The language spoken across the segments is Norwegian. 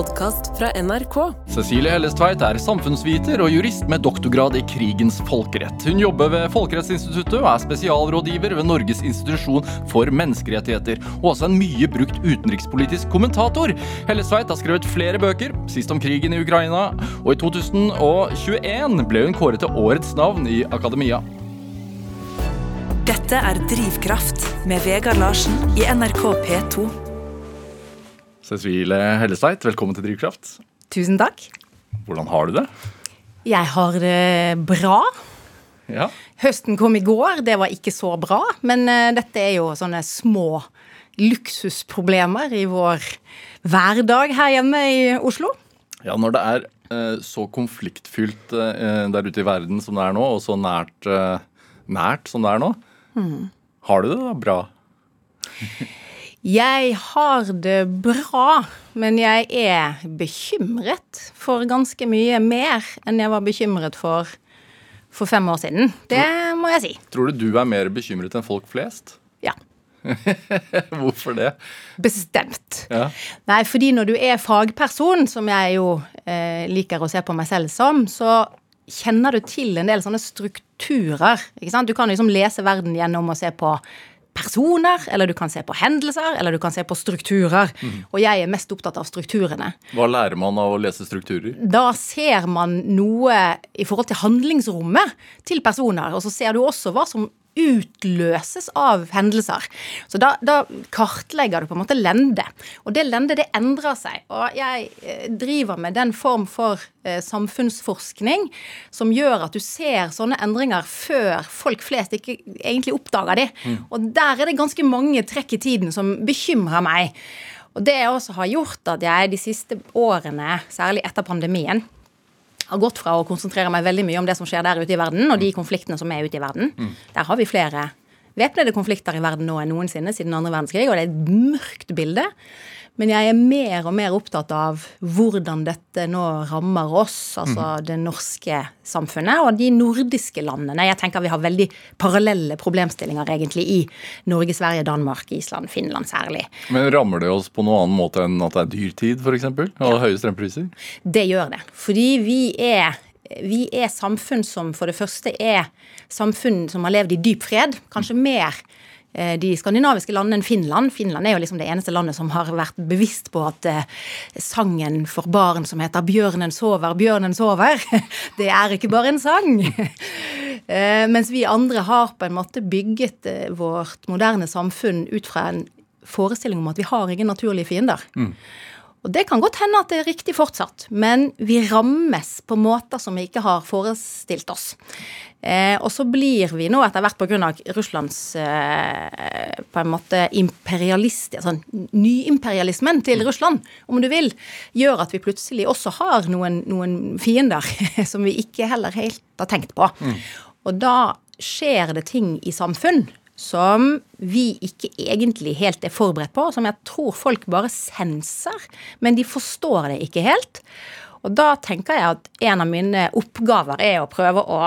podkast fra NRK. Cecilie Hellestveit er samfunnsviter og jurist med doktorgrad i krigens folkerett. Hun jobber ved Folkerettsinstituttet og er spesialrådgiver ved Norges institusjon for menneskerettigheter, og også en mye brukt utenrikspolitisk kommentator. Hellestveit har skrevet flere bøker, sist om krigen i Ukraina, og i 2021 ble hun kåret til årets navn i akademia. Dette er Drivkraft med Vegard Larsen i NRK P2. Cecilie Hellestveit, velkommen til Drivkraft. Tusen takk. Hvordan har du det? Jeg har det bra. Ja. Høsten kom i går, det var ikke så bra. Men eh, dette er jo sånne små luksusproblemer i vår hverdag her hjemme i Oslo. Ja, når det er eh, så konfliktfylt eh, der ute i verden som det er nå, og så nært, eh, nært som det er nå, har du det da bra? Jeg har det bra, men jeg er bekymret for ganske mye mer enn jeg var bekymret for for fem år siden. Det må jeg si. Tror du du er mer bekymret enn folk flest? Ja. Hvorfor det? Bestemt. Ja. Nei, fordi når du er fagperson, som jeg jo eh, liker å se på meg selv som, så kjenner du til en del sånne strukturer. ikke sant? Du kan liksom lese verden gjennom å se på personer, eller du kan se på hendelser, eller du kan se på strukturer. Og jeg er mest opptatt av strukturene. Hva lærer man av å lese strukturer? Da ser man noe i forhold til handlingsrommet til personer, og så ser du også hva som utløses av hendelser. Så da, da kartlegger du på en måte lende. Og det lendet det endrer seg. Og jeg eh, driver med den form for eh, samfunnsforskning som gjør at du ser sånne endringer før folk flest ikke egentlig oppdager de. Og der er det ganske mange trekk i tiden som bekymrer meg. Og det også har gjort at jeg de siste årene, særlig etter pandemien, har gått fra å konsentrere meg veldig mye om det som skjer der ute i verden, og de konfliktene som er ute i verden. Der har vi flere væpnede konflikter i verden nå enn noensinne siden andre verdenskrig, og det er et mørkt bilde. Men jeg er mer og mer opptatt av hvordan dette nå rammer oss, altså det norske samfunnet, og de nordiske landene. Jeg tenker vi har veldig parallelle problemstillinger egentlig i Norge, Sverige, Danmark, Island, Finland særlig. Men Rammer det oss på noen annen måte enn at det er dyrtid, f.eks.? Og høye strømpriser? Det gjør det. Fordi vi er, vi er samfunn som for det første er samfunn som har levd i dyp fred. Kanskje mer eh, de skandinaviske landene enn Finland. Finland er jo liksom det eneste landet som har vært bevisst på at eh, sangen for barn som heter 'Bjørnen sover, bjørnen sover', det er ikke bare en sang. Eh, mens vi andre har på en måte bygget eh, vårt moderne samfunn ut fra en forestilling om at vi har ingen naturlige fiender. Og det kan godt hende at det er riktig fortsatt, men vi rammes på måter som vi ikke har forestilt oss. Eh, og så blir vi nå etter hvert pga. Russlands eh, på en måte imperialist, altså nyimperialismen til Russland, om du vil, gjør at vi plutselig også har noen, noen fiender som vi ikke heller helt har tenkt på. Og da skjer det ting i samfunn som vi ikke egentlig helt er forberedt på, som jeg tror folk bare senser, men de forstår det ikke helt. Og da tenker jeg at en av mine oppgaver er å prøve å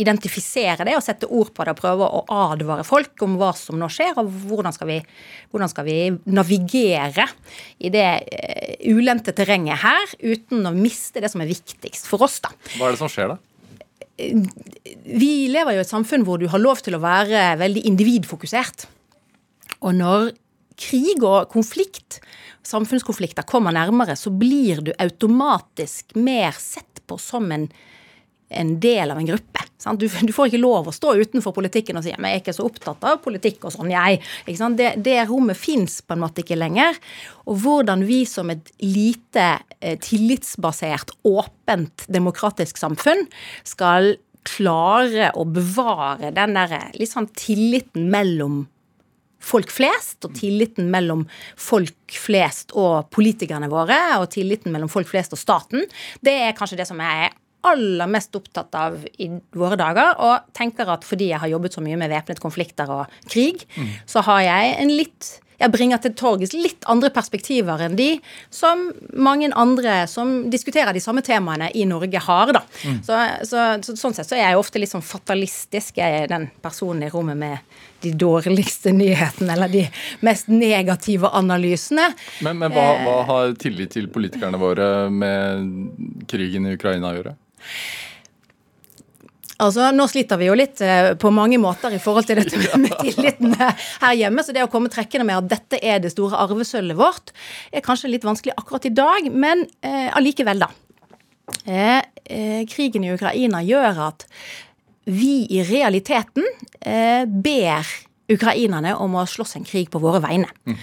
identifisere det og sette ord på det og prøve å advare folk om hva som nå skjer, og hvordan skal vi, hvordan skal vi navigere i det eh, ulendte terrenget her uten å miste det som er viktigst for oss, da Hva er det som skjer da? Vi lever jo i et samfunn hvor du har lov til å være veldig individfokusert. Og når krig og konflikt, samfunnskonflikter, kommer nærmere, så blir du automatisk mer sett på som en, en del av en gruppe. Du, du får ikke lov å stå utenfor politikken og si men jeg er ikke så opptatt av politikk og sånn, jeg. Ikke? Det, det rommet fins på en måte ikke lenger. Og hvordan vi som et lite eh, tillitsbasert, åpent, demokratisk samfunn skal klare å bevare den der litt sånn tilliten mellom folk flest, og tilliten mellom folk flest og politikerne våre, og tilliten mellom folk flest og staten, det er kanskje det som jeg er aller mest opptatt av i våre dager. Og tenker at fordi jeg har jobbet så mye med væpnet konflikter og krig, så har jeg en litt jeg bringer til torgs litt andre perspektiver enn de som mange andre som diskuterer de samme temaene i Norge, har. da. Mm. Så, så, så, Sånn sett så er jeg ofte litt sånn fatalistisk. Jeg er den personen i rommet med de dårligste nyhetene eller de mest negative analysene. Men, men hva, hva har tillit til politikerne våre med krigen i Ukraina å gjøre? Altså, Nå sliter vi jo litt eh, på mange måter i forhold til dette med tilliten her hjemme. Så det å komme trekkende med at dette er det store arvesølvet vårt, er kanskje litt vanskelig akkurat i dag. Men eh, allikevel, da. Eh, eh, krigen i Ukraina gjør at vi i realiteten eh, ber ukrainerne om å slåss en krig på våre vegne. Mm.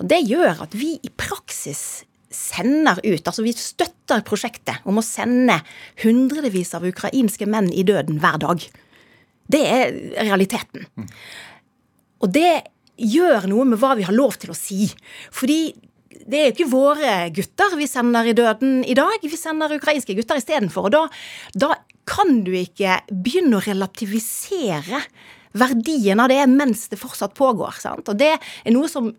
Og det gjør at vi i praksis sender ut Altså vi støtter prosjektet om å sende hundrevis av ukrainske menn i døden hver dag. Det er realiteten. Og det gjør noe med hva vi har lov til å si. Fordi det er jo ikke våre gutter vi sender i døden i dag. Vi sender ukrainske gutter istedenfor. Og da, da kan du ikke begynne å relativisere verdien av det mens det fortsatt pågår. Sant? Og det er noe som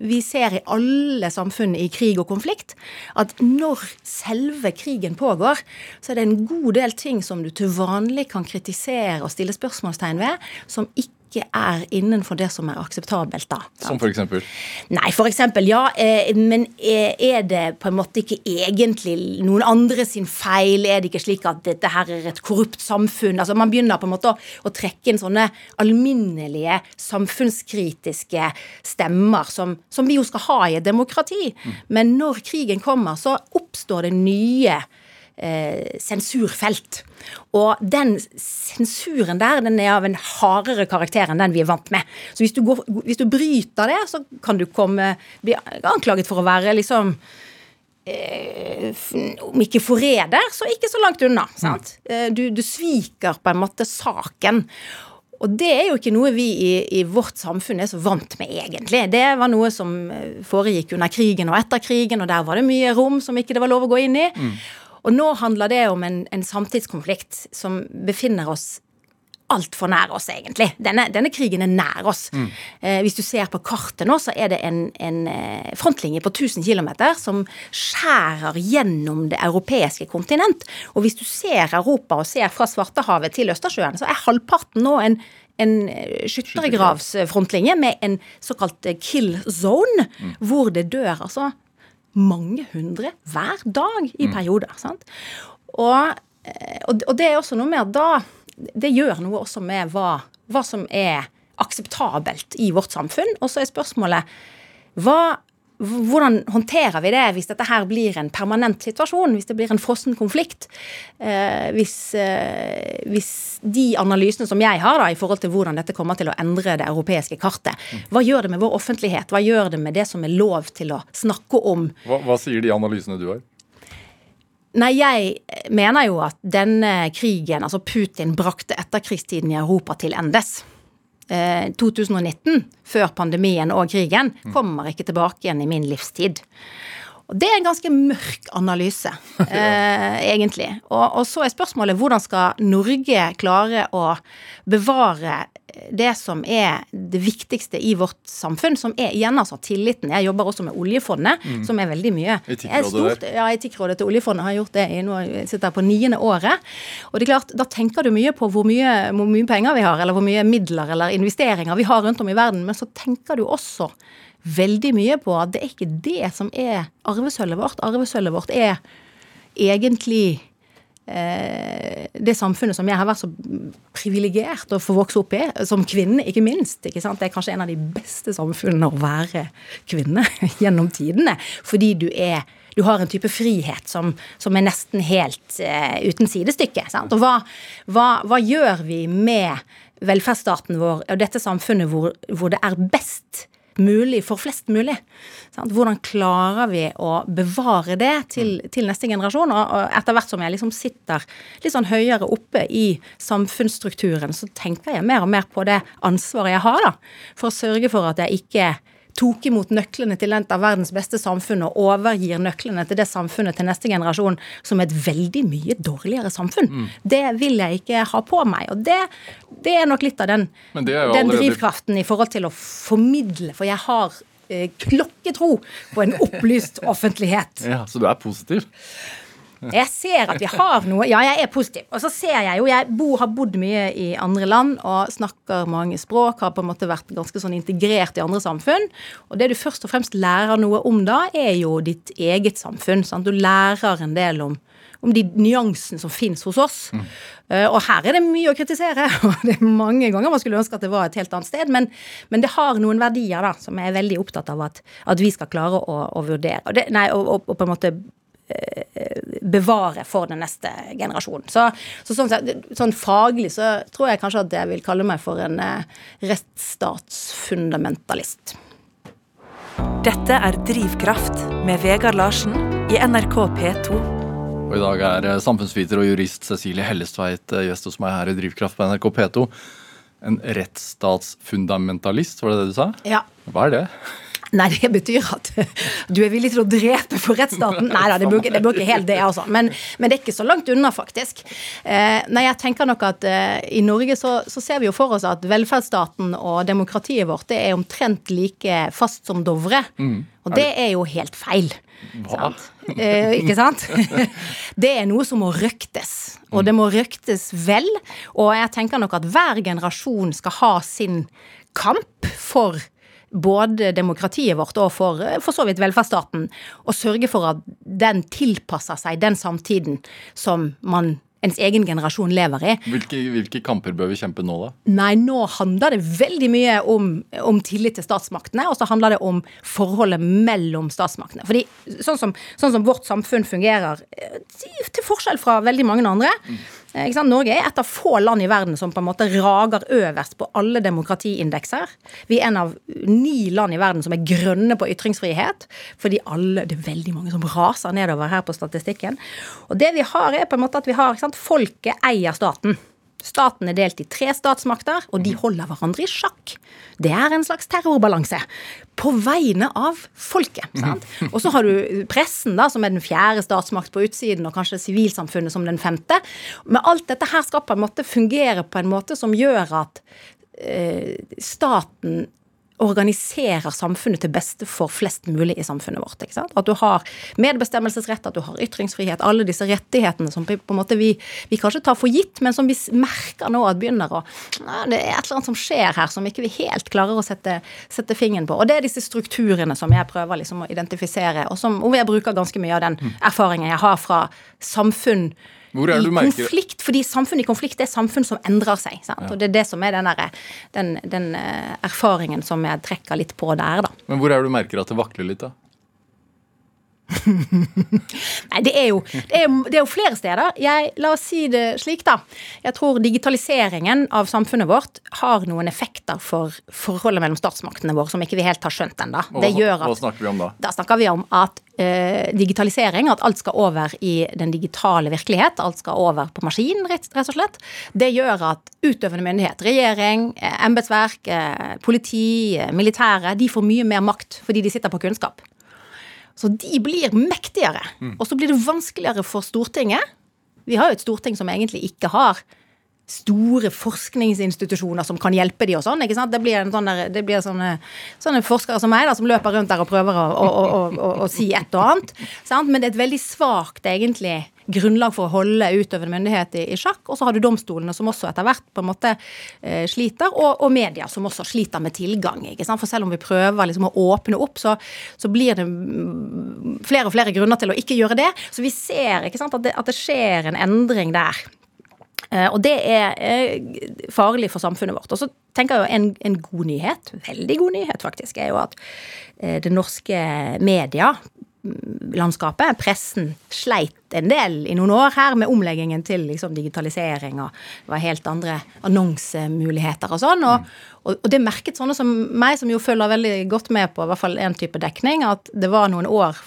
vi ser i alle samfunn i krig og konflikt. At når selve krigen pågår, så er det en god del ting som du til vanlig kan kritisere og stille spørsmålstegn ved, som ikke ikke er innenfor det som er akseptabelt da. Som eksempel? Nei, eksempel, ja. Eh, men er det på en måte ikke egentlig noen andre sin feil? Er det ikke slik at dette her er et korrupt samfunn? Altså Man begynner på en måte å, å trekke inn sånne alminnelige samfunnskritiske stemmer som, som vi jo skal ha i et demokrati. Mm. Men når krigen kommer, så oppstår det nye eh, sensurfelt. Og den sensuren der den er av en hardere karakter enn den vi er vant med. Så hvis du, går, hvis du bryter det, så kan du komme, bli anklaget for å være liksom eh, om ikke forræder, så ikke så langt unna. sant? Mm. Du, du, sviker på en måte saken. Og det er jo ikke noe vi i, i, vårt samfunn er så vant med, egentlig. Det var noe som eh, foregikk under krigen og etter krigen, og der var det mye rom som ikke det var lov å gå inn i. Mm. Og nå handler det om en, en samtidskonflikt som befinner oss altfor nær oss, egentlig. Denne, denne, krigen er nær oss. Mm. Eh, hvis du ser på kartet nå, så er det en, en eh, frontlinje på 1000 km som skjærer gjennom det europeiske kontinent. Og hvis du ser Europa og ser fra Svartehavet til Østersjøen, så er halvparten nå en en eh, skyttergravsfrontlinje med en såkalt kill zone, mm. hvor det dør altså mange hundre hver dag i mm. perioder. sant? Og, eh, og, det er også noe med at da Det gjør noe også med hva, hva som er akseptabelt i vårt samfunn. Og så er spørsmålet hva hvordan håndterer vi det hvis dette her blir en permanent situasjon? Hvis det blir en frossen konflikt? Eh, hvis, eh, hvis, de analysene som jeg har da, i forhold til hvordan dette kommer til å endre det europeiske kartet, hva gjør det med vår offentlighet? Hva gjør det med det som er lov til å snakke om? Hva, hva sier de analysene du har? Nei, jeg mener jo at denne krigen, altså Putin, brakte etterkrigstiden i Europa til endes. 2019, eh, før pandemien og krigen, kommer ikke tilbake igjen i min livstid. Og Det er en ganske mørk analyse, eh, egentlig. Og, og, så er spørsmålet hvordan skal Norge klare å bevare det som er det viktigste i vårt samfunn, som er igjen altså tilliten. Jeg jobber også med oljefondet, mm. som er veldig mye. Etikkrådet der? Ja, Etikkrådet til oljefondet har gjort det i nå sitter på niende året. Og det er klart, da tenker du mye på hvor mye, hvor mye penger vi har, eller hvor mye midler eller investeringer vi har rundt om i verden, men så tenker du også veldig mye på at det er ikke det som er arvesølvet vårt. Arvesølvet vårt er egentlig det samfunnet som jeg har vært så privilegert å få vokse opp i, som kvinne, ikke minst. Ikke sant? Det er kanskje en av de beste samfunnene å være kvinne gjennom tidene. Fordi du er du har en type frihet som, som er nesten helt uh, uten sidestykke. Sant? Og hva, hva, hva, gjør vi med velferdsstaten vår og dette samfunnet hvor, hvor det er best mulig for flest mulig. Hvordan klarer vi å bevare det til, til neste generasjon? Og, etter hvert som jeg liksom sitter litt sånn høyere oppe i samfunnsstrukturen, så tenker jeg mer og mer på det ansvaret jeg har da, for å sørge for at jeg ikke tok imot nøklene til et av verdens beste samfunn og overgir nøklene til det samfunnet til neste generasjon som et veldig mye dårligere samfunn. Mm. Det vil jeg ikke ha på meg. Og det, det er nok litt av den, den drivkraften i forhold til å formidle. For jeg har eh, klokketro på en opplyst offentlighet. Ja, Så du er positiv? Jeg ser at vi har noe Ja, jeg er positiv. Og så ser jeg jo Jeg bo, har bodd mye i andre land og snakker mange språk, har på en måte vært ganske sånn integrert i andre samfunn. Og det du først og fremst lærer noe om da, er jo ditt eget samfunn. Sant? Du lærer en del om om de nyansene som finnes hos oss. Mm. Uh, og her er det mye å kritisere, og det er mange ganger man skulle ønske at det var et helt annet sted. Men, men det har noen verdier da, som jeg er veldig opptatt av at, at vi skal klare å, å vurdere. Og det, nei, og, og, og på en måte bevare for den neste generasjonen. Så, så sånn, sånn, faglig så tror jeg kanskje at jeg vil kalle meg for en eh, rettsstatsfundamentalist. Dette er Drivkraft med Vegard Larsen i NRK P2. Og I dag er eh, samfunnsviter og jurist Cecilie Hellestveit gjest hos meg her i Drivkraft på NRK P2. En rettsstatsfundamentalist, var det det du sa? Ja. Hva er det? Nei, det betyr at du er villig til å drepe for rettsstaten. Nei da, det blir ikke helt det, altså. Men, men, det er ikke så langt unna, faktisk. Eh, nei, jeg tenker nok at eh, i Norge så, så, ser vi jo for oss at velferdsstaten og demokratiet vårt det er omtrent like fast som Dovre. Mm. Og det er jo helt feil. Hva? Sant? Eh, ikke sant? det er noe som må røktes. Og det må røktes vel. Og jeg tenker nok at hver generasjon skal ha sin kamp for både demokratiet vårt og for, for så vidt velferdsstaten, å sørge for at den tilpasser seg den samtiden som man ens egen generasjon lever i. Hvilke, hvilke, kamper bør vi kjempe nå, da? Nei, nå handler det veldig mye om, om tillit til statsmaktene, og så handler det om forholdet mellom statsmaktene. Fordi sånn som, sånn som vårt samfunn fungerer, eh, til forskjell fra veldig mange andre, mm Norge er et av få land i verden som på en måte rager øverst på alle demokratiindekser. Vi er en av ni land i verden som er grønne på ytringsfrihet. Fordi alle, det er veldig mange som raser nedover her på statistikken. Og det vi har, er på en måte at vi har sant, Folket eier staten. Staten er delt i tre statsmakter, og de holder hverandre i sjakk. Det er en slags terrorbalanse. På vegne av folket. Sant? Og så har du pressen, da, som er den fjerde statsmakt på utsiden, og kanskje sivilsamfunnet som den femte. Men alt dette her skal på en måte fungere på en måte som gjør at eh, staten organiserer samfunnet til beste for flest mulig i samfunnet vårt. ikke sant? At du har medbestemmelsesrett, at du har ytringsfrihet, alle disse rettighetene som på en måte vi, vi kanskje tar for gitt, men som vi merker nå at begynner å Det er et eller annet som skjer her som ikke vi helt klarer å sette, sette fingeren på. Og det er disse strukturene som jeg prøver liksom å identifisere, og som, hvor jeg bruker ganske mye av den erfaringen jeg har fra samfunn i konflikt, fordi samfunn i konflikt er samfunn som endrer seg. Ja. Og det er det som er den, der, den, den, eh, erfaringen som jeg trekker litt på der, da. Men hvor er det du merker at det vakler litt, da? Nei, det er, jo, det, er, det er, jo, flere steder. Jeg, la oss si det slik, da. Jeg tror digitaliseringen av samfunnet vårt har noen effekter for forholdet mellom statsmaktene våre som ikke vi helt har skjønt ennå. Hva snakker vi om da? Da snakker vi om at uh, digitalisering, at alt skal over i den digitale virkelighet, alt skal over på maskin, rett, rett og slett, det gjør at utøvende myndighet, regjering, eh, embetsverk, eh, politi, militære, de får mye mer makt fordi de sitter på kunnskap. Så de blir mektigere. Mm. Og så blir det vanskeligere for Stortinget. Vi har jo et storting som egentlig ikke har store forskningsinstitusjoner som kan hjelpe de og sånn. ikke sant? Det blir, sånn der, det blir sånne, sånne, forskere som meg da, som løper rundt der og prøver å, å, å, å si et og annet. Sant? Men det er et veldig svakt egentlig grunnlag for å holde utøvende myndighet i, i sjakk. Og så har du domstolene som også etter hvert på en måte eh, sliter, og, og, media som også sliter med tilgang. ikke sant? For selv om vi prøver liksom å åpne opp, så, så, blir det flere og flere grunner til å ikke gjøre det. Så vi ser ikke sant, at det, at det skjer en endring der. Eh, og det er eh, farlig for samfunnet vårt. Og så tenker jeg jo en, en, god nyhet, veldig god nyhet faktisk, er jo at eh, det norske media landskapet. Pressen sleit en del i noen år her med omleggingen til liksom, digitalisering og det var helt andre annonsemuligheter og sånn. Og, og, og, det merket sånne som meg, som jo følger veldig godt med på i hvert fall én type dekning, at det var noen år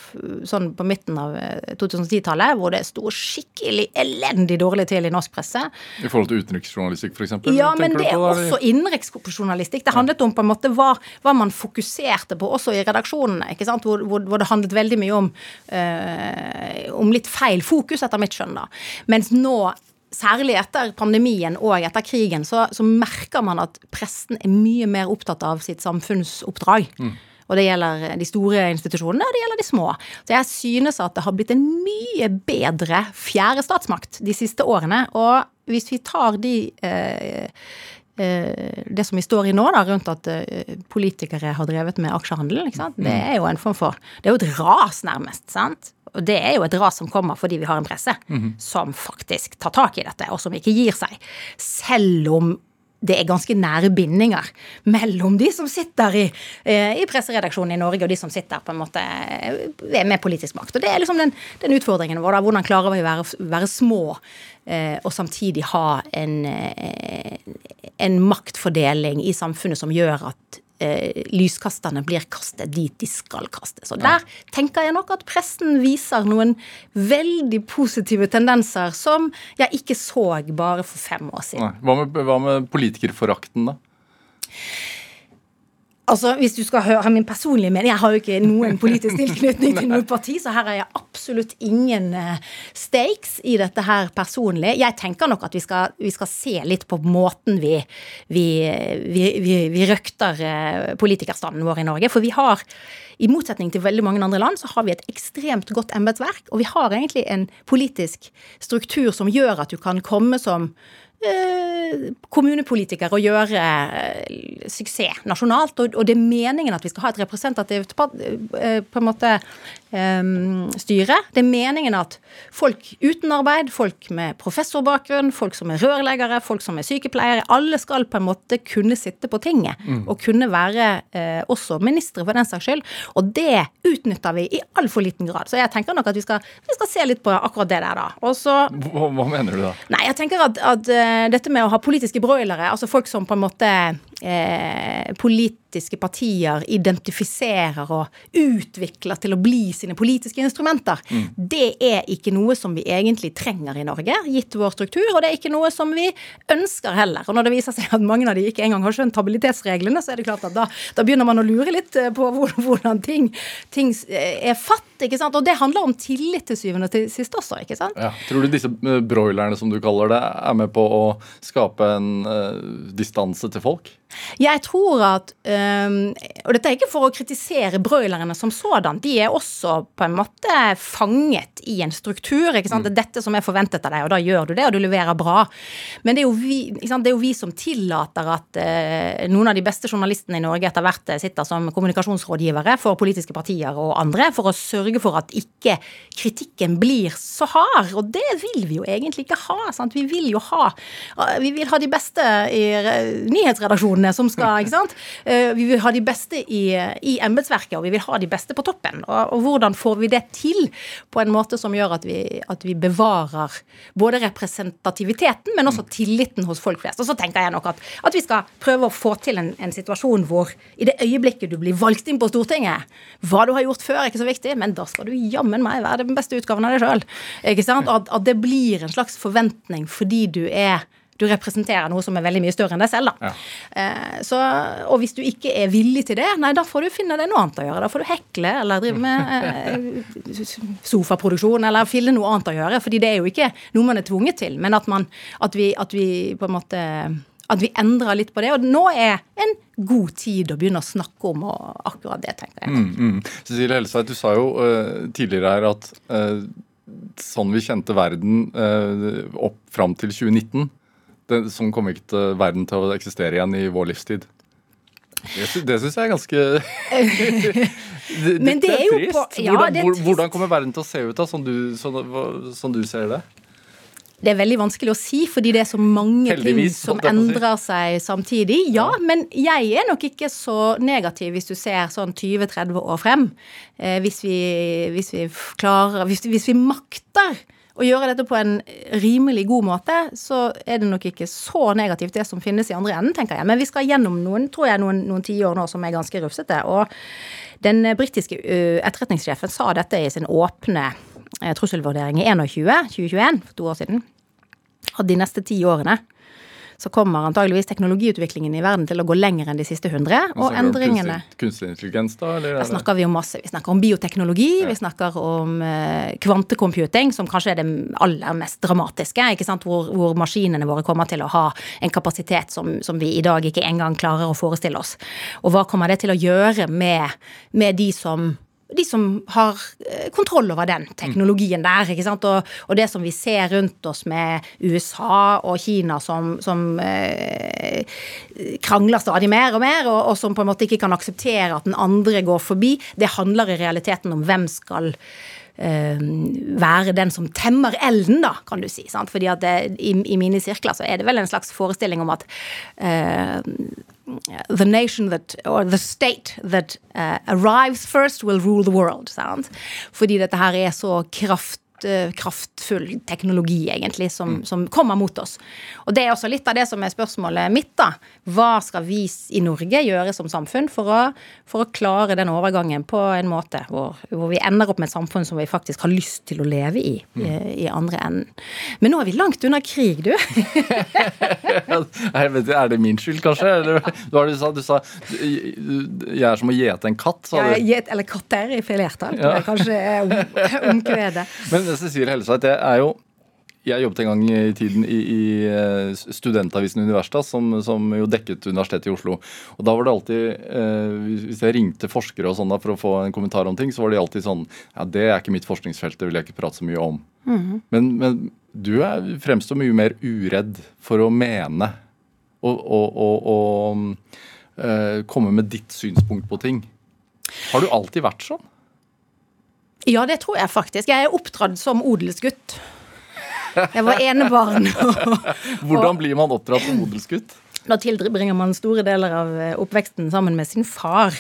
sånn på midten av 2010-tallet eh, hvor det sto skikkelig elendig dårlig til i norsk presse. I forhold til utenriksjournalistikk, f.eks.? Ja, men det er også innenriksjournalistikk. Det handlet om på en måte hva, hva, man fokuserte på også i redaksjonene? Hvor, hvor, hvor det handlet veldig mye om, øh, om litt feil feil fokus, etter mitt skjønn. da. Mens nå særlig etter pandemien og etter krigen, så, så, merker man at presten er mye mer opptatt av sitt samfunnsoppdrag. Mm. Og det gjelder de store institusjonene, og det gjelder de små. Så jeg synes at det har blitt en mye bedre fjerde statsmakt de siste årene. Og hvis vi tar de eh, eh, det som vi står i nå, da, rundt at eh, politikere har drevet med aksjehandel, det er jo en form for Det er jo et ras, nærmest. sant? Og det er jo et ras som kommer fordi vi har en presse mm. som faktisk tar tak i dette, og som ikke gir seg. Selv om det er ganske nære bindinger mellom de som sitter i, eh, i, presseredaksjonen i Norge, og de som sitter på en måte eh, med politisk makt. Og Det er liksom den, den utfordringen vår. Da. Hvordan klarer vi å være, være små eh, og samtidig ha en, en maktfordeling i samfunnet som gjør at eh, lyskasterne blir kastet dit de skal kastes. Og der tenker jeg nok at pressen viser noen veldig positive tendenser som jeg ikke så bare for fem år siden. Hva med, hva med politikerforakten, da? Altså, Hvis du skal høre min personlige mening Jeg har jo ikke noen politisk tilknytning til noe parti, så her har jeg absolutt ingen uh, stakes i dette her personlig. Jeg tenker nok at vi skal, vi skal se litt på måten vi, vi, vi, vi røkter uh, politikerstanden vår i Norge. For vi har, i motsetning til veldig mange andre land, så har vi et ekstremt godt embetsverk. Og vi har egentlig en politisk struktur som gjør at du kan komme som Eh, kommunepolitikere å gjøre eh, suksess nasjonalt. Og, det er meningen at vi skal ha et representativt eh, på en måte styre. Det er meningen at folk uten arbeid, folk med professorbakgrunn, folk som er rørleggere, folk som er sykepleiere, alle skal på en måte kunne sitte på tinget. Mm. Og kunne være også ministre, for den saks skyld. Og det utnytter vi i altfor liten grad. Så jeg tenker nok at vi skal, vi skal se litt på akkurat det der, da. Også, hva, hva, mener du da? Nei, jeg tenker at, at dette med å ha politiske broilere, altså folk som på en måte eh, politiske partier identifiserer og utvikler til å bli sine politiske instrumenter, mm. det er ikke noe som vi egentlig trenger i Norge, gitt vår struktur, og det er ikke noe som vi ønsker heller. Og når det viser seg at mange av de ikke engang har skjønt habilitetsreglene, så er det klart at da, da begynner man å lure litt eh, på hvordan ting, ting eh, er fatt. ikke sant? Og det handler om tillit til syvende og sist også, ikke sant? Ja. Tror du disse broilerne, som du kaller det, er med på å skape en uh, distanse til folk? Jeg tror at um, Og dette er ikke for å kritisere broilerne som sådan. De er også på en måte fanget i en struktur. ikke sant? Mm. Det er dette som er forventet av deg, og da gjør du det, og du leverer bra. Men det er jo vi, det er jo vi som tillater at uh, noen av de beste journalistene i Norge etter hvert eh, sitter som kommunikasjonsrådgivere for politiske partier og andre, for å sørge for at ikke kritikken blir så hard. Og det vil vi jo egentlig ikke ha. sant? Vi vil jo ha, vi vil ha de beste i nyhetsredaksjonen personene som skal ikke sant? Eh, vi vil ha de beste i, i embetsverket, og vi vil ha de beste på toppen. Og, og, hvordan får vi det til på en måte som gjør at vi, at vi bevarer både representativiteten, men også tilliten hos folk flest. Og så tenker jeg nok at, at vi skal prøve å få til en, en, situasjon hvor i det øyeblikket du blir valgt inn på Stortinget, hva du har gjort før, er ikke så viktig, men da skal du jammen meg være den beste utgaven av deg sjøl. At, at det blir en slags forventning fordi du er du representerer noe som er veldig mye større enn deg selv. da. Ja. Eh, så, og hvis du ikke er villig til det, nei, da får du finne deg noe annet å gjøre. Da får du hekle eller drive med eh, sofaproduksjon eller finne noe annet å gjøre. fordi det er jo ikke noe man er tvunget til, men at, man, at, vi, at vi på en måte at vi endrer litt på det. Og nå er en god tid å begynne å snakke om akkurat det, tenker jeg. Mm, mm. Cecilie Helsveit, du sa jo uh, tidligere her at uh, sånn vi kjente verden uh, opp fram til 2019, det, sånn kommer ikke til verden til å eksistere igjen i vår livstid. Det, det syns jeg er ganske det, Men det er jo på ja, hvordan, hvordan, kommer verden til å se ut, da, sånn du, sånn, sånn du ser det? Det er veldig vanskelig å si, fordi det er så mange Heldigvis, ting som endrer seg samtidig. Ja, men jeg er nok ikke så negativ hvis du ser sånn 20-30 år frem. Eh, hvis, vi, hvis, vi, klarer hvis, hvis vi makter å gjøre dette på en rimelig god måte, så er det nok ikke så negativt det som finnes i andre enden, tenker jeg. Men vi skal gjennom noen, tror jeg, noen, noen tiår nå som er ganske rufsete. Og den britiske etterretningssjefen sa dette i sin åpne trusselvurdering i 21, 2021, for to år siden. At de neste ti årene så kommer antageligvis teknologiutviklingen i verden til å gå lenger enn de siste hundre. Og endringene Kunstig intelligens, da? Eller da snakker vi om masse. Vi snakker om bioteknologi, ja. vi snakker om uh, kvantecomputing, som kanskje er det aller mest dramatiske. ikke sant? Hvor, hvor maskinene våre kommer til å ha en kapasitet som, som, vi i dag ikke engang klarer å forestille oss. Og hva kommer det til å gjøre med, med de som de som har eh, kontroll over den teknologien der. ikke sant? Og, og det som vi ser rundt oss med USA og Kina som, som eh, krangler stadig mer og mer, og, og, som på en måte ikke kan akseptere at den andre går forbi, det handler i realiteten om hvem skal eh, være den som temmer elden, da, kan du si. Sant? Fordi at det, i, i, mine sirkler så er det vel en slags forestilling om at eh, the nation that, or the state that uh, arrives first will rule the world. Sant? Fordi dette her er så kraft kraftfull teknologi, egentlig, som, mm. som, kommer mot oss. Og det er også litt av det som er spørsmålet mitt, da. Hva skal vi i Norge gjøre som samfunn for å, for å klare den overgangen på en måte hvor, hvor, vi ender opp med et samfunn som vi faktisk har lyst til å leve i, mm. i, i andre enden. Men nå er vi langt unna krig, du. er det min skyld, kanskje? Eller, hva du sa du? sa jeg er som å gjete en katt, sa du. Ja, get, eller katter i filertall. Ja. Kanskje omkvedet. Men Cecilie Hellesveit, det er jo jeg jobbet en gang i tiden i, i eh, studentavisen Universitas, som, som, jo dekket Universitetet i Oslo. Og da var det alltid, eh, Hvis jeg ringte forskere og sånn for å få en kommentar om ting, så var de alltid sånn Ja, det er ikke mitt forskningsfelt, det vil jeg ikke prate så mye om. Mm. Men, men, du er, fremstår mye mer uredd for å mene og, og, og, og eh, komme med ditt synspunkt på ting. Har du alltid vært sånn? Ja, det tror jeg faktisk. Jeg er oppdratt som odelsgutt. Jeg var enebarn. Hvordan blir man oppdratt som odelsgutt? Da tilbringer man store deler av eh, oppveksten sammen med sin far.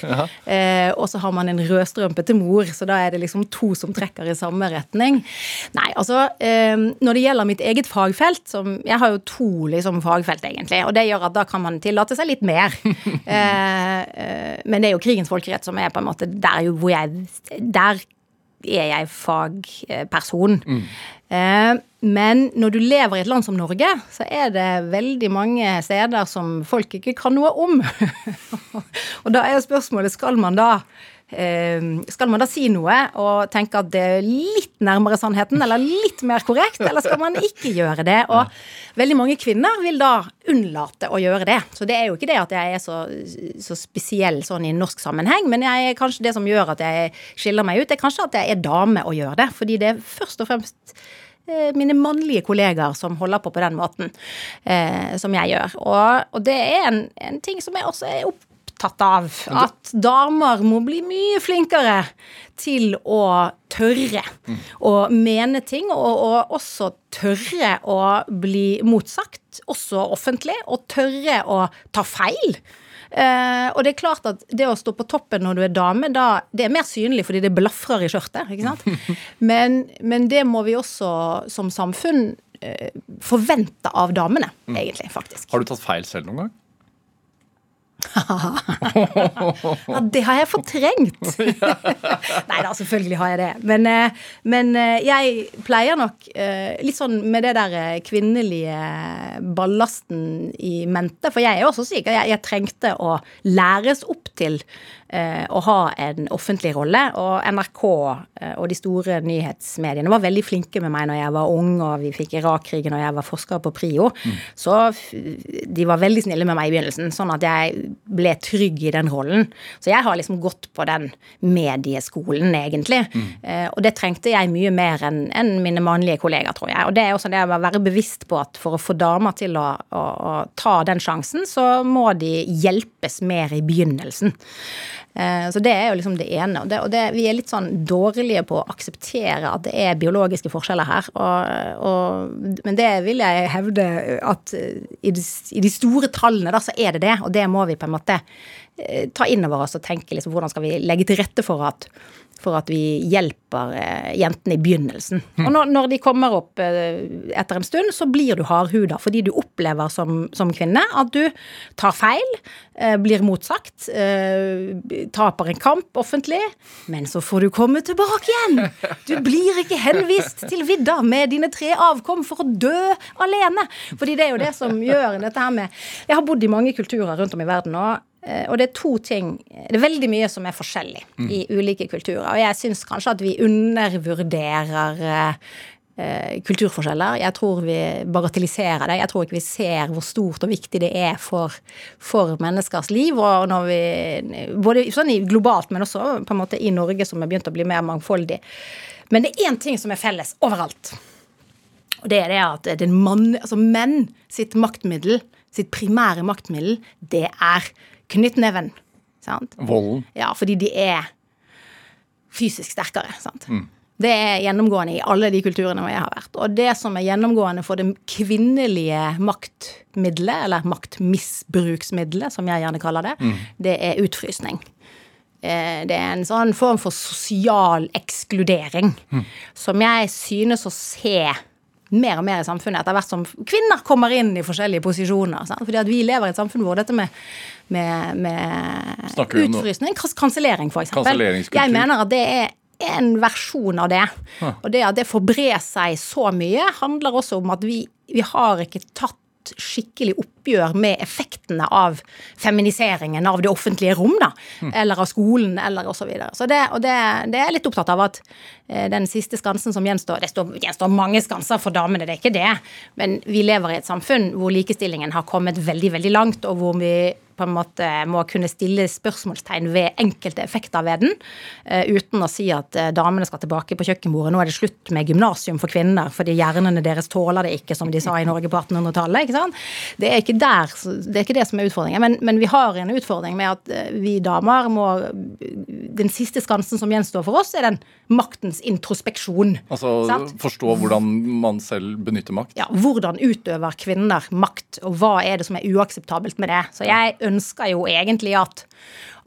Eh, og så har man en rødstrømpete mor, så da er det liksom to som trekker i samme retning. Nei, altså eh, Når det gjelder mitt eget fagfelt, som Jeg har jo to liksom, fagfelt, egentlig. Og det gjør at da kan man tillate seg litt mer. eh, eh, men det er jo krigens folkerett som er på en måte der hvor jeg Der er jeg fagperson. Mm. Eh, men når du lever i et land som Norge, så er det veldig mange steder som folk ikke kan noe om. og da er spørsmålet skal man da skal man da si noe og tenke at det er litt nærmere sannheten, eller litt mer korrekt, eller skal man ikke gjøre det? Og veldig mange kvinner vil da unnlate å gjøre det. Så det er jo ikke det at jeg er så, så spesiell sånn i norsk sammenheng, men jeg, kanskje det som gjør at jeg skiller meg ut, er kanskje at jeg er dame og gjør det. Fordi det er først og fremst eh, mine mannlige kollegaer som holder på på den måten eh, som jeg gjør. Og, og det er en, en, ting som jeg også er opp, opptatt av. At damer må bli mye flinkere til å tørre mm. å mene ting, og, og, også tørre å bli motsagt, også offentlig, og tørre å ta feil. Uh, og det er klart at det å stå på toppen når du er dame, da, det er mer synlig fordi det blafrer i skjørtet. ikke sant? Men, men, det må vi også som samfunn uh, forvente av damene, mm. egentlig, faktisk. Har du tatt feil selv noen gang? ja, det har jeg fortrengt. Nei da, selvfølgelig har jeg det. Men, eh, men, eh, jeg pleier nok eh, litt sånn med det der kvinnelige ballasten i mente. For jeg er også syk. Jeg, jeg trengte å læres opp til å ha en offentlig rolle. Og NRK eh, og de store nyhetsmediene var veldig flinke med meg når jeg var ung, og vi fikk Irak-krigen og jeg var forsker på PRIO. Mm. Så de var veldig snille med meg i begynnelsen, sånn at jeg ble trygg i den rollen. Så jeg har liksom gått på den medieskolen, egentlig. Mm. Eh, og det trengte jeg mye mer enn en mine mannlige kollegaer, tror jeg. Og det er også det å være bevisst på at for å få damer til å, å, å ta den sjansen, så må de hjelpes mer i begynnelsen. Eh, så det er jo liksom det ene. Og, det, og det, vi er litt sånn dårlige på å akseptere at det er biologiske forskjeller her. Og, og, men det vil jeg hevde at i de, i de, store tallene da, så er det det. Og det må vi på en måte eh, ta inn over oss og tenke liksom hvordan skal vi legge til rette for at for at vi hjelper eh, jentene i begynnelsen. Og når, når, de kommer opp eh, etter en stund, så blir du hardhuda fordi du opplever som, som kvinne at du tar feil, eh, blir motsagt, taper en kamp offentlig, men så får du komme tilbake igjen. Du blir ikke henvist til vidda med dine tre avkom for å dø alene. Fordi det er jo det som gjør dette her med Jeg har bodd i mange kulturer rundt om i verden nå. Eh, og det er to ting Det er veldig mye som er forskjellig mm. i ulike kulturer. Og jeg syns kanskje at vi undervurderer eh, kulturforskjeller. Jeg tror vi bagatelliserer det. Jeg tror ikke vi ser hvor stort og viktig det er for, for menneskers liv. Og når vi, både sånn globalt, men også på en måte i Norge, som er begynt å bli mer mangfoldig. Men det er én ting som er felles overalt. Og det er det at det er mann, altså menn sitt maktmiddel, sitt primære maktmiddel, det er knyttneven. Sant? Volden. Ja, fordi de er fysisk sterkere. sant? Mm. Det er gjennomgående i alle de kulturene hvor jeg har vært. Og det som er gjennomgående for det kvinnelige maktmiddelet, eller maktmisbruksmiddelet, som jeg gjerne kaller det, mm. det er utfrysning. Eh, det er en sånn form for sosial ekskludering mm. som jeg synes å se mer og mer i samfunnet etter hvert som kvinner kommer inn i forskjellige posisjoner. Sant? Fordi at vi lever i et samfunn hvor dette med, med, med utfrysning, kansellering f.eks. Jeg mener at det er en versjon av det. Og det at det får bre seg så mye, handler også om at vi, vi har ikke tatt skikkelig oppgjør med effektene av feminiseringen av det offentlige rom, da. Mm. Eller av skolen, eller osv. Så, videre. så det, og det, det er jeg litt opptatt av at eh, den siste skansen som gjenstår Det står, gjenstår mange skanser for damene, det er ikke det. Men vi lever i et samfunn hvor likestillingen har kommet veldig, veldig langt, og hvor vi på en måte må kunne stille spørsmålstegn ved enkelte effekter ved den, uh, uten å si at uh, damene skal tilbake på kjøkkenbordet. Nå er det slutt med gymnasium for kvinner, fordi hjernene deres tåler det ikke, som de sa i Norge på 1800-tallet. ikke sant? Det er ikke, der, det er ikke det som er utfordringen. Men, men, vi har en utfordring med at uh, vi damer må Den siste skansen som gjenstår for oss, er den maktens introspeksjon. Altså sant? forstå hvordan man selv benytter makt? Ja. Hvordan utøver kvinner makt, og hva er det som er uakseptabelt med det? Så jeg ønsker jo egentlig at,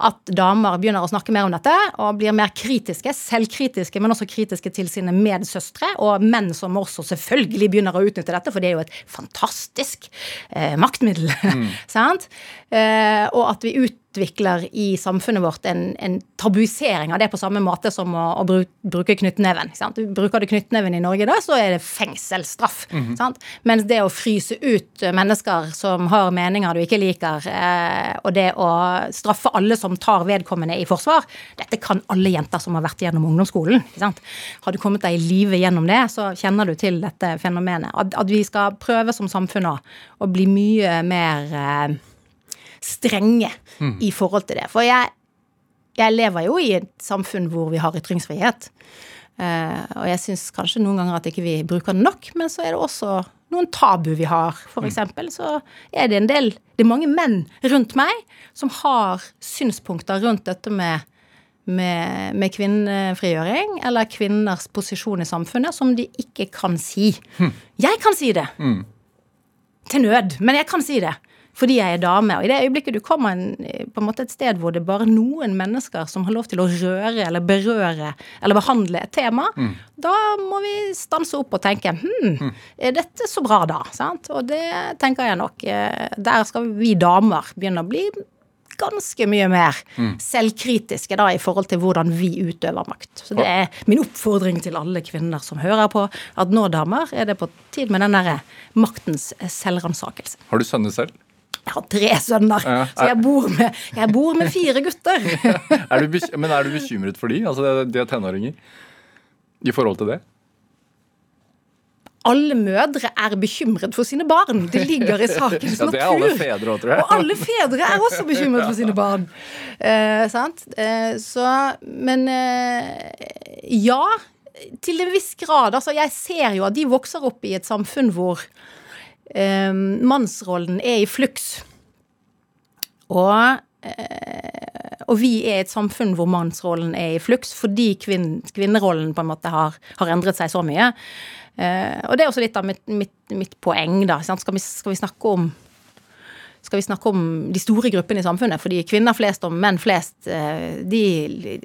at damer begynner å snakke mer om dette og blir mer kritiske, selvkritiske, men også kritiske til sine medsøstre, og menn som også selvfølgelig begynner å utnytte dette, for det er jo et fantastisk eh, maktmiddel. Mm. sant? Eh, og at vi ut utvikler i samfunnet vårt en, en, tabuisering av det på samme måte som å, å bruke knyttneven. Bruker du knyttneven i Norge da, så er det fengselsstraff. Mm -hmm. Mens det å fryse ut mennesker som har meninger du ikke liker, eh, og det å straffe alle som tar vedkommende i forsvar, dette kan alle jenter som har vært gjennom ungdomsskolen. Har du kommet deg i live gjennom det, så kjenner du til dette fenomenet. At, at vi skal prøve som samfunn å bli mye mer eh, strenge mm. i forhold til det. For jeg, jeg, lever jo i et samfunn hvor vi har ytringsfrihet. Uh, og jeg syns kanskje noen ganger at ikke vi bruker den nok, men så er det også noen tabu vi har. For mm. eksempel så er det en del Det er mange menn rundt meg som har synspunkter rundt dette med med, med, kvinnefrigjøring eller kvinners posisjon i samfunnet som de ikke kan si. Hm. Jeg kan si det. Mm. Til nød, men jeg kan si det fordi jeg er dame. Og i det øyeblikket du kommer en, på en måte et sted hvor det er bare noen mennesker som har lov til å røre eller berøre eller behandle et tema, mm. da må vi stanse opp og tenke hm, mm. er dette så bra da? Sant? Og det tenker jeg nok. Eh, der skal vi damer begynne å bli ganske mye mer mm. selvkritiske da i forhold til hvordan vi utøver makt. Så det er min oppfordring til alle kvinner som hører på, at nå, damer, er det på tid med den derre maktens selvransakelse. Har du sønner selv? Jeg har tre sønner, ja. så jeg bor, med, jeg bor med fire gutter. er du, men er du bekymret for de? Altså de er tenåringer? I forhold til det? alle mødre er bekymret for sine barn. Det ligger i sakens natur. ja, det er alle fedre tror jeg. Og alle fedre er også bekymret for sine barn. Eh, sant? Eh, så Men eh, ja, til en viss grad. Altså, jeg ser jo at de vokser opp i et samfunn hvor eh, mannsrollen er i fluks. Og, eh, og vi er et samfunn hvor mannsrollen er i fluks fordi kvinn, kvinnerollen på en måte har, har, endret seg så mye. Eh, og det er også litt av mitt, mitt, mitt poeng, da. Skal vi, skal vi, snakke om skal vi snakke om de store gruppene i samfunnet. Fordi kvinner flest og menn flest, eh, de,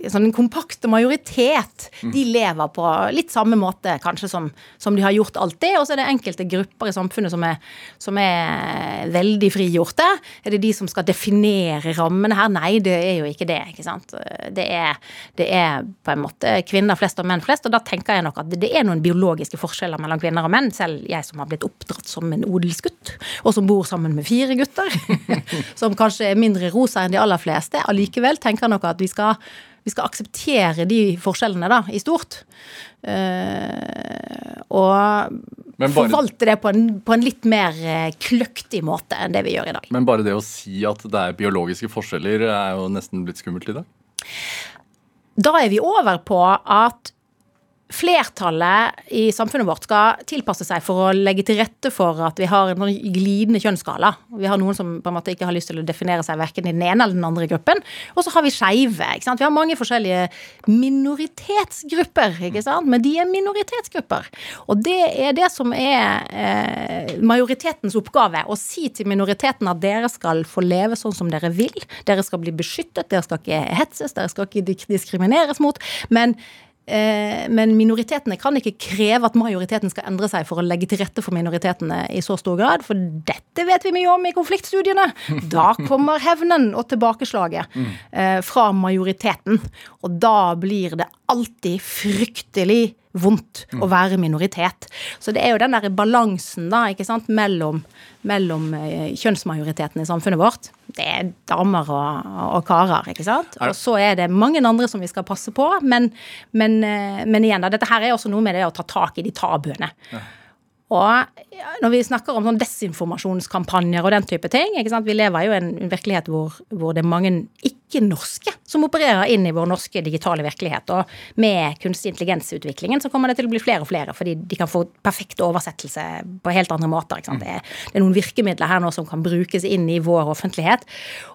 sånn en kompakt majoritet, mm. de lever på litt samme måte kanskje som, som de har gjort alltid. Og så er det enkelte grupper i samfunnet som er, som er veldig frigjorte. Er det de som skal definere rammene her? Nei, det er jo ikke det. ikke sant? Det er, det er på en måte kvinner flest og menn flest, og da tenker jeg nok at det er noen biologiske forskjeller mellom kvinner og menn. Selv jeg som har blitt oppdratt som en odelsgutt, og som bor sammen med fire gutter, som kanskje er mindre rosa enn de aller fleste, allikevel tenker nok at vi skal, vi skal akseptere de forskjellene da, i stort. Uh, og bare, forvalte det på en, på en, litt mer eh, kløktig måte enn det vi gjør i dag. Men bare det å si at det er biologiske forskjeller, er jo nesten blitt skummelt i dag? Da er vi over på at flertallet i samfunnet vårt skal tilpasse seg for å legge til rette for at vi har en sånn glidende kjønnsskala. Vi har noen som på en måte ikke har lyst til å definere seg verken i den ene eller den andre gruppen. Og så har vi skeive. Vi har mange forskjellige minoritetsgrupper, ikke sant? men de er minoritetsgrupper. Og det er det som er eh, majoritetens oppgave. Å si til minoriteten at dere skal få leve sånn som dere vil. Dere skal bli beskyttet, dere skal ikke hetses, dere skal ikke diskrimineres mot. men men minoritetene kan ikke kreve at majoriteten skal endre seg for å legge til rette for minoritetene i så stor grad, for dette vet vi mye om i konfliktstudiene. Da kommer hevnen og tilbakeslaget eh, fra majoriteten. Og da blir det alltid fryktelig vondt å være minoritet. Så det er jo den der balansen da, ikke sant, mellom, mellom eh, kjønnsmajoriteten i samfunnet vårt. Det er damer og, og karer, ikke sant. Og så er det mange andre som vi skal passe på. Men, men, eh, men igjen, da, dette her er også noe med det å ta tak i de tabuene. Ja. Og når vi snakker om sånn desinformasjonskampanjer og den type ting Vi lever jo i en virkelighet hvor, hvor det er mange ikke-norske som opererer inn i vår norske digitale virkelighet. Og med kunstig intelligensutviklingen så kommer det til å bli flere og flere, fordi de kan få perfekt oversettelse på helt andre måter. Det er, det, er, noen virkemidler her nå som kan brukes inn i vår offentlighet.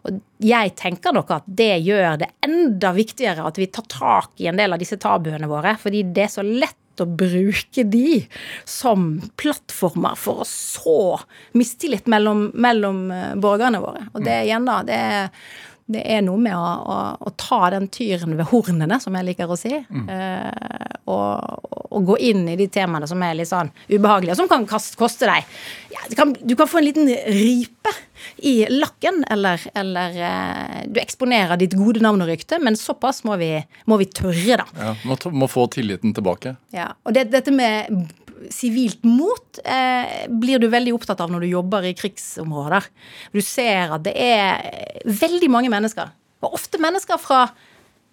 Og jeg tenker nok at det gjør det enda viktigere at vi tar tak i en del av disse tabuene våre, fordi det er så lett å bruke de som plattformer for å så mistillit mellom, mellom eh, borgerne våre. Og det igjen, da, det er det er noe med å, å, å, ta den tyren ved hornene, som jeg liker å si. Mm. Eh, og, og, gå inn i de temaene som er litt sånn ubehagelige, og som kan koste deg ja, kan, Du kan få en liten ripe i lakken, eller, eller eh, du eksponerer ditt gode navn og rykte, men såpass må vi, må vi tørre, da. Ja, må, må få tilliten tilbake. Ja, og det, dette med sivilt mot eh, blir du veldig opptatt av når du jobber i krigsområder. Du ser at det er veldig mange mennesker, og ofte mennesker fra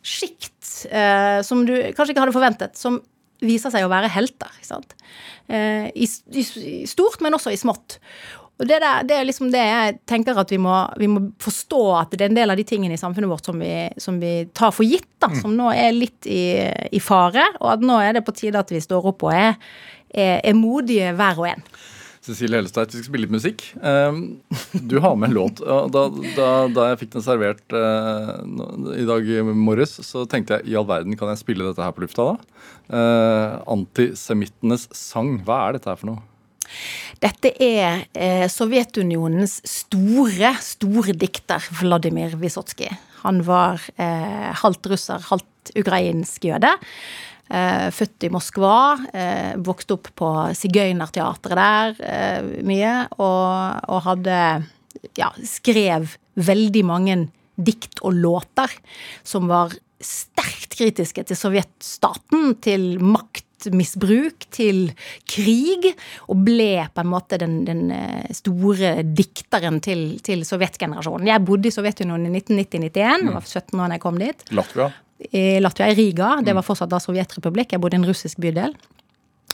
sjikt eh, som du kanskje ikke hadde forventet, som viser seg å være helter. Eh, i, i, stort, men også i smått. Og det, der, det, er liksom det jeg tenker at vi må, vi må, forstå at det er en del av de tingene i samfunnet vårt som vi, som vi tar for gitt, da, mm. som nå er litt i, i, fare. Og at nå er det på tide at vi står opp og er, er, er modige hver og en. Cecilie Hellestad, vi skal spille litt musikk. Ehm, du har med en låt. Da, da, da jeg fikk den servert uh, i dag morges, så tenkte jeg i all verden kan jeg spille dette her på lufta da? Uh, Antisemittenes sang. Hva er dette her for noe? Dette er eh, Sovjetunionens store, store dikter Vladimir Vysotsjkij. Han var eh, halvt russer, halvt ukrainsk jøde. Eh, født i Moskva. Eh, vokste opp på sigøynerteatret der eh, mye. Og, og hadde ja, skrev veldig mange dikt og låter som var sterkt kritiske til sovjetstaten, til makt maktmisbruk til krig, og ble på en måte den, den eh, store dikteren til, til sovjetgenerasjonen. Jeg bodde i Sovjetunionen i 1990-91, mm. var 17 år da jeg kom dit. Latvia? I Latvia, i Riga. Det var mm. fortsatt da Sovjetrepublikk. Jeg bodde i en russisk bydel.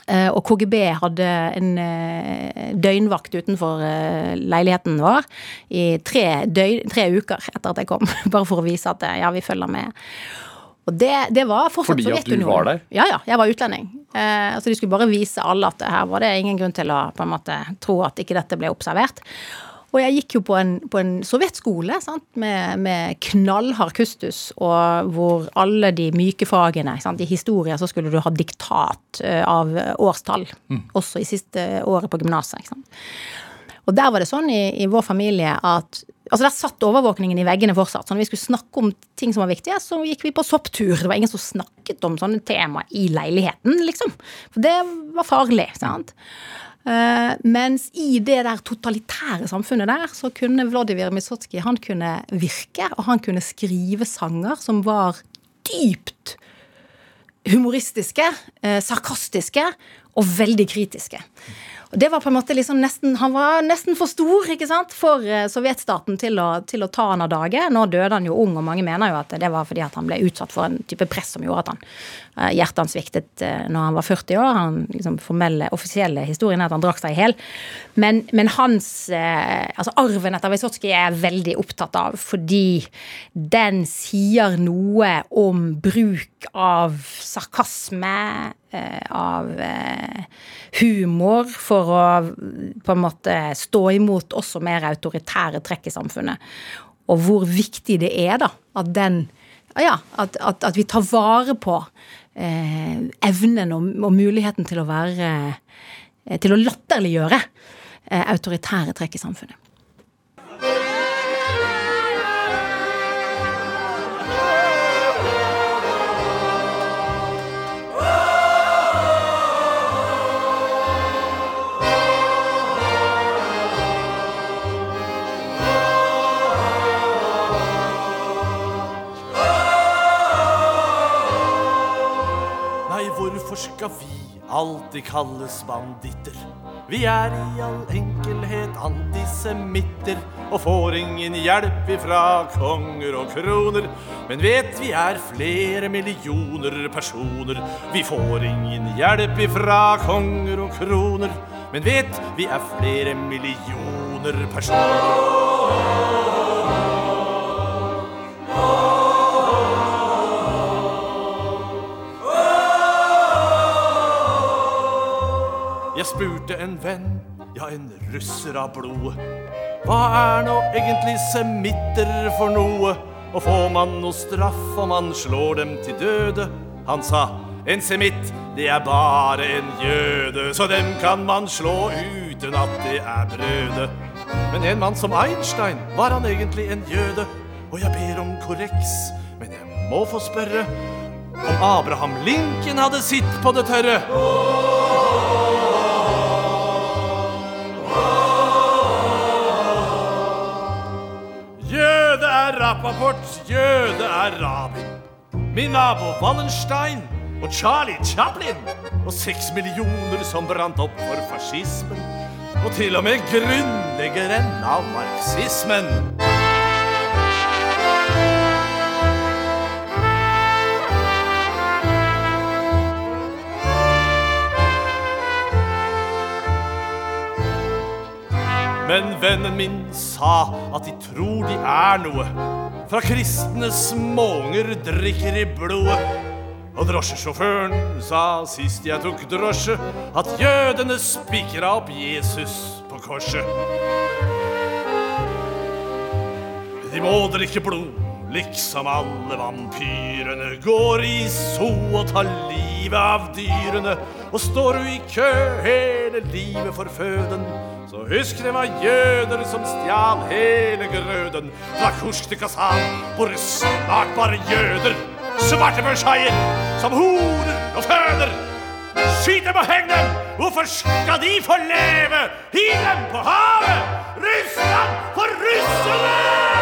Eh, og KGB hadde en eh, døgnvakt utenfor leiligheten vår i tre, døgn, tre uker etter at jeg kom. Bare for å vise at ja, vi følger med. Og det, det var fortsatt Fordi at du var der? Ja, ja. Jeg var utlending. Eh, altså de skulle bare vise alle at her var det ingen grunn til å på en måte tro at ikke dette ble observert. Og jeg gikk jo på en, på en sovjetskole sant? Med, med knallhard kustus, og hvor alle de myke fagene sant? I historie så skulle du ha diktat uh, av årstall, mm. også i siste året på gymnaset. Og der var det sånn i, i vår familie at Altså Der satt overvåkningen i veggene fortsatt. Så når vi skulle snakke om ting som var viktige, så gikk vi på sopptur. Det var ingen som snakket om sånne tema i leiligheten, liksom. For det var farlig. sant? Uh, mens i det der totalitære samfunnet der, så kunne Vladimir Misotskij han kunne virke, og han kunne skrive sanger som var dypt humoristiske, uh, sarkastiske og veldig kritiske. Og det var på en måte liksom nesten, Han var nesten for stor ikke sant, for eh, sovjetstaten til å, til å ta han av dage. Nå døde han jo ung, og mange mener jo at det var fordi at han ble utsatt for en type press som gjorde at han, hjertet hans sviktet eh, når han var 40 år. Han, liksom, formelle, offisielle historien er at han drakk seg i hjel. Men, men, hans altså Arven etter Wysotskij er jeg veldig opptatt av, fordi den sier noe om bruk av sarkasme, av humor for å på en måte stå imot også mer autoritære trekk i samfunnet. Og hvor viktig det er da at den ja, at, at, at vi tar vare på eh, evnen og, og, muligheten til å være eh, Til å latterliggjøre eh, autoritære trekk i samfunnet. Skal vi alltid kalles banditter? Vi er i all enkelhet antisemitter og får ingen hjelp ifra konger og kroner. Men vet vi er flere millioner personer. Vi får ingen hjelp ifra konger og kroner. Men vet vi er flere millioner personer. Jeg spurte en venn, ja, en russer av blodet. Hva er nå egentlig semitter for noe? Og får man noe straff om man slår dem til døde? Han sa en semitt, det er bare en jøde, så dem kan man slå uten at det er brøde. Men en mann som Einstein, var han egentlig en jøde? Og jeg ber om korreks, men jeg må få spørre om Abraham Lincoln hadde sitt på det tørre. Rappaport, jøde er Rabin. Min nabo Wallenstein og Charlie Chaplin. Og seks millioner som brant opp for fascismen. Og til og med grunnleggeren av marxismen. Men vennen min sa at de tror de er noe. Fra kristne småunger drikker i blodet. Og drosjesjåføren sa sist jeg tok drosje, at jødene spikra opp Jesus på korset. De må drikke blod, liksom alle vampyrene. Går i so og tar livet av dyrene. Og står du i kø hele livet for føden, så husk det var jøder som stjal hele grøden. Fra Kursk til Kazan hvor snart bare jøder. Svarte børshaier som horer og føder. Skyt dem og heng dem! Hvorfor skal de få leve? Hiv dem på havet! Russland for russerne!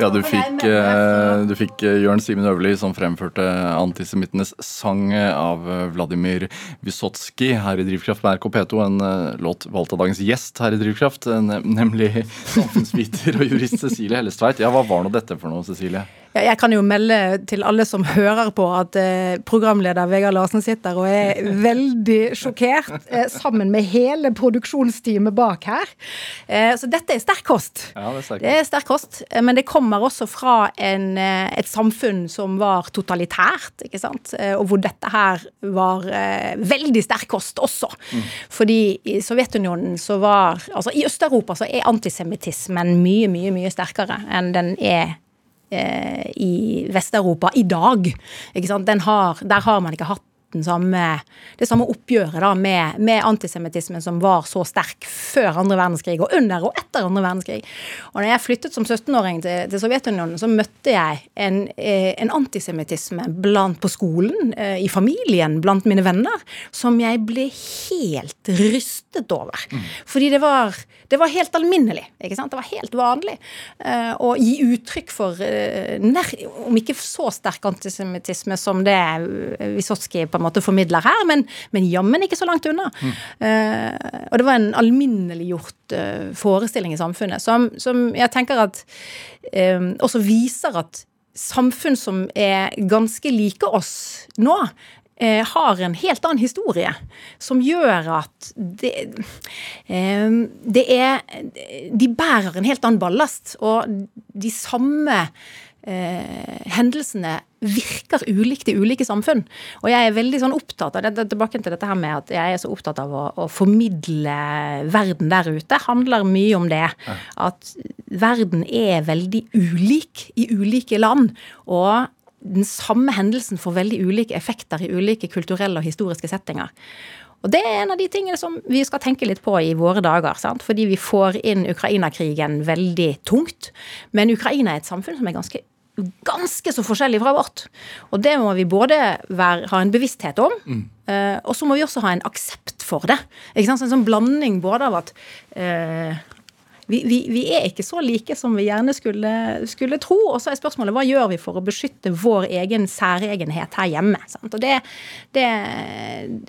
Ja, du fikk, eh, du fikk eh, Jørn Simen Øverli som fremførte antisemittenes sang av eh, Vladimir Vysotskij her i Drivkraft med RK P2. En låt valgt av dagens gjest her i Drivkraft, nemlig samfunnsviter og jurist Cecilie Hellestveit. Ja, hva var nå dette for noe, Cecilie? Ja, jeg kan jo melde til alle som hører på, at eh, programleder Vegard Larsen sitter og er veldig sjokkert, eh, sammen med hele produksjonsteamet bak her. Eh, så dette er sterk kost. Ja, det er sterk Det er sterk kost, men det kommer også fra en, et samfunn som var totalitært, ikke sant, og hvor dette her var veldig sterk kost også. Fordi i Sovjetunionen så var Altså i Øst-Europa så er antisemittismen mye, mye, mye sterkere enn den er i Vest-Europa i dag. Der har man ikke hatt samme, det samme oppgjøret da med, med antisemittismen som var så sterk før andre verdenskrig, og under og etter andre verdenskrig. Og når jeg flyttet som 17-åring til, til Sovjetunionen, så møtte jeg en, eh, en antisemittisme blant på skolen, eh, i familien, blant mine venner, som jeg ble helt rystet over. Fordi det var, det var helt alminnelig. ikke sant? Det var helt vanlig eh, å gi uttrykk for nær, om ikke så sterk antisemittisme som det Wisotskij Wysotsky på en måte formidler her, men, men jammen ikke så langt unna. Eh, og det var en alminneliggjort uh, forestilling i samfunnet som, som jeg tenker at eh, også viser at samfunn som er ganske like oss nå, eh, har en helt annen historie, som gjør at det, eh, det er De bærer en helt annen ballast, og de samme eh, hendelsene virker ulikt i ulike samfunn. Og jeg er veldig sånn opptatt av det, tilbake til dette her med at jeg er så opptatt av å, å formidle verden der ute. handler mye om det. At verden er veldig ulik i ulike land. Og den samme hendelsen får veldig ulike effekter i ulike kulturelle og historiske settinger. Og det er en av de tingene som vi skal tenke litt på i våre dager. Sant? Fordi vi får inn Ukraina-krigen veldig tungt. Men Ukraina er et samfunn som er ganske, ganske så forskjellig fra vårt. Og det må vi både være, ha en bevissthet om, mm. og så må vi også ha en aksept for det. Ikke sant? En sånn blanding både av at eh, vi, vi, vi, er ikke så like som vi gjerne skulle, skulle tro. Og så er spørsmålet hva gjør vi for å beskytte vår egen særegenhet her hjemme. Sant? Og det, det,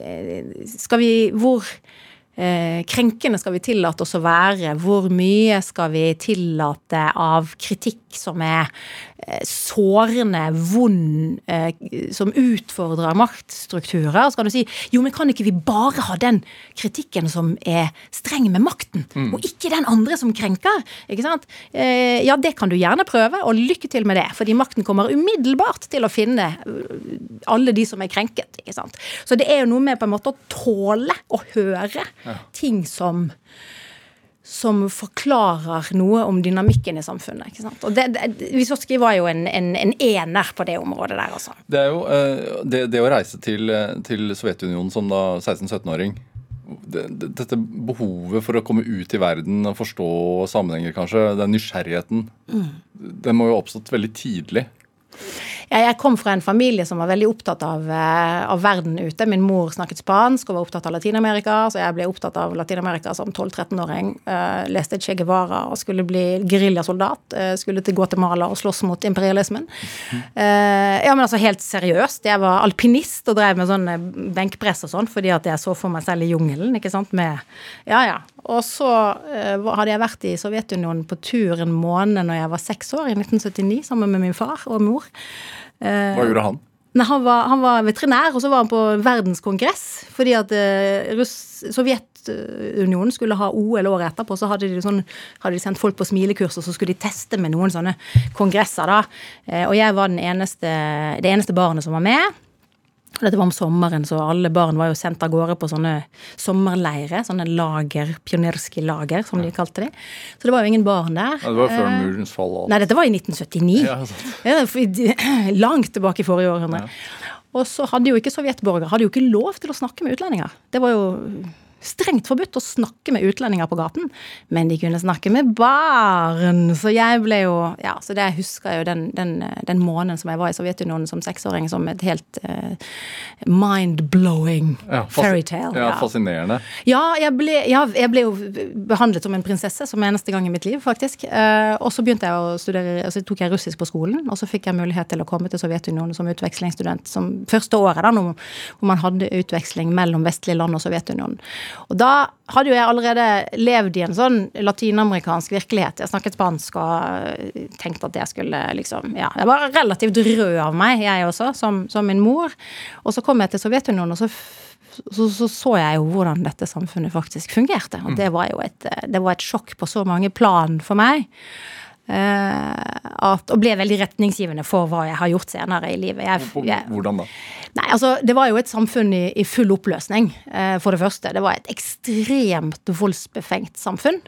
det skal vi Hvor krenkende skal vi tillate oss å være? Hvor mye skal vi tillate av kritikk som er eh, sårende, vond, eh, som utfordrer maktstrukturer? Så kan du si jo, men kan ikke vi bare ha den kritikken som er streng med makten, og ikke den andre som krenker? Ikke sant? Eh, ja, det kan du gjerne prøve, og lykke til med det. Fordi makten kommer umiddelbart til å finne alle de som er krenket. ikke sant? Så det er jo noe med på en måte å tåle å høre ting som som forklarer noe om dynamikken i samfunnet. ikke sant? Og det, det, Vysotsky var jo en, en, en ener på det området der, altså. Det er jo eh, det, det å reise til, eh, til Sovjetunionen som da 16-17-åring det, det, Dette behovet for å komme ut i verden og forstå sammenhenger, kanskje, den nysgjerrigheten, den må jo ha oppstått veldig tidlig. Jeg, kom fra en familie som var veldig opptatt av, eh, av verden ute. Min mor snakket spansk og var opptatt av Latin-Amerika, så jeg ble opptatt av Latin-Amerika som 12-13-åring. Uh, leste Che Guevara og skulle bli geriljasoldat. Uh, skulle til Guatemala og slåss mot imperialismen. Ja, men altså helt seriøst. Jeg var alpinist og drev med sånn eh, benkpress og sånn fordi at jeg så for meg selv i jungelen, ikke sant, med Ja, ja. Og så eh, hadde jeg vært i Sovjetunionen på tur en måned når jeg var seks år, i 1979, sammen med min far og mor. Eh, Hva gjorde han? Nei, han var, han var veterinær, og så var han på verdenskongress. Fordi at eh, Russ, Sovjetunionen skulle ha OL året etterpå, så hadde de, sånn, hadde de sendt folk på smilekurs, og så skulle de teste med noen sånne kongresser, da. Eh, og jeg var den eneste, det eneste barnet som var med. Og Dette var om sommeren, så alle barn var jo sendt av gårde på sånne sommerleirer. Sånne lager, pionerske lager, som de kalte de. Så det var jo ingen barn der. Ja, det var før Eh, murens fall. og alt. Nei, dette var i 1979. Ja. Ja, langt tilbake i forrige århundre. Og så hadde jo ikke sovjetborgere hadde jo ikke lov til å snakke med utlendinger. Det var jo strengt forbudt å snakke med utlendinger på gaten, men de kunne snakke med barn. Så jeg ble jo Ja, så det jeg husker jo den, den, den måneden som jeg var i Sovjetunionen som seksåring, som et helt, uh, mind-blowing Ja, fairytale. Ja, fascinerende. Ja, jeg ble, ja, jeg ble jo behandlet som en prinsesse som eneste gang i mitt liv, faktisk. Uh, og så begynte jeg å studere, altså tok jeg russisk på skolen, og så fikk jeg mulighet til å komme til Sovjetunionen som utvekslingsstudent som første året, da, når, hvor man hadde utveksling mellom vestlige land og Sovjetunionen. Og da hadde jo jeg allerede levd i en sånn latinamerikansk virkelighet. Jeg snakket spansk og eh, tenkte at jeg skulle liksom Ja, jeg var relativt rød av meg, jeg også, som, som min mor. Og så kom jeg til Sovjetunionen, og så så, så så jeg jo hvordan dette samfunnet faktisk fungerte. Og det var jo et, det var et sjokk på så mange plan for meg. Eh, at, og ble veldig retningsgivende for hva jeg har gjort senere i livet. Jeg, jeg, Hvordan da? Nei, altså, Det var jo et samfunn i, i full oppløsning, eh, for det første. Det var et ekstremt voldsbefengt samfunn.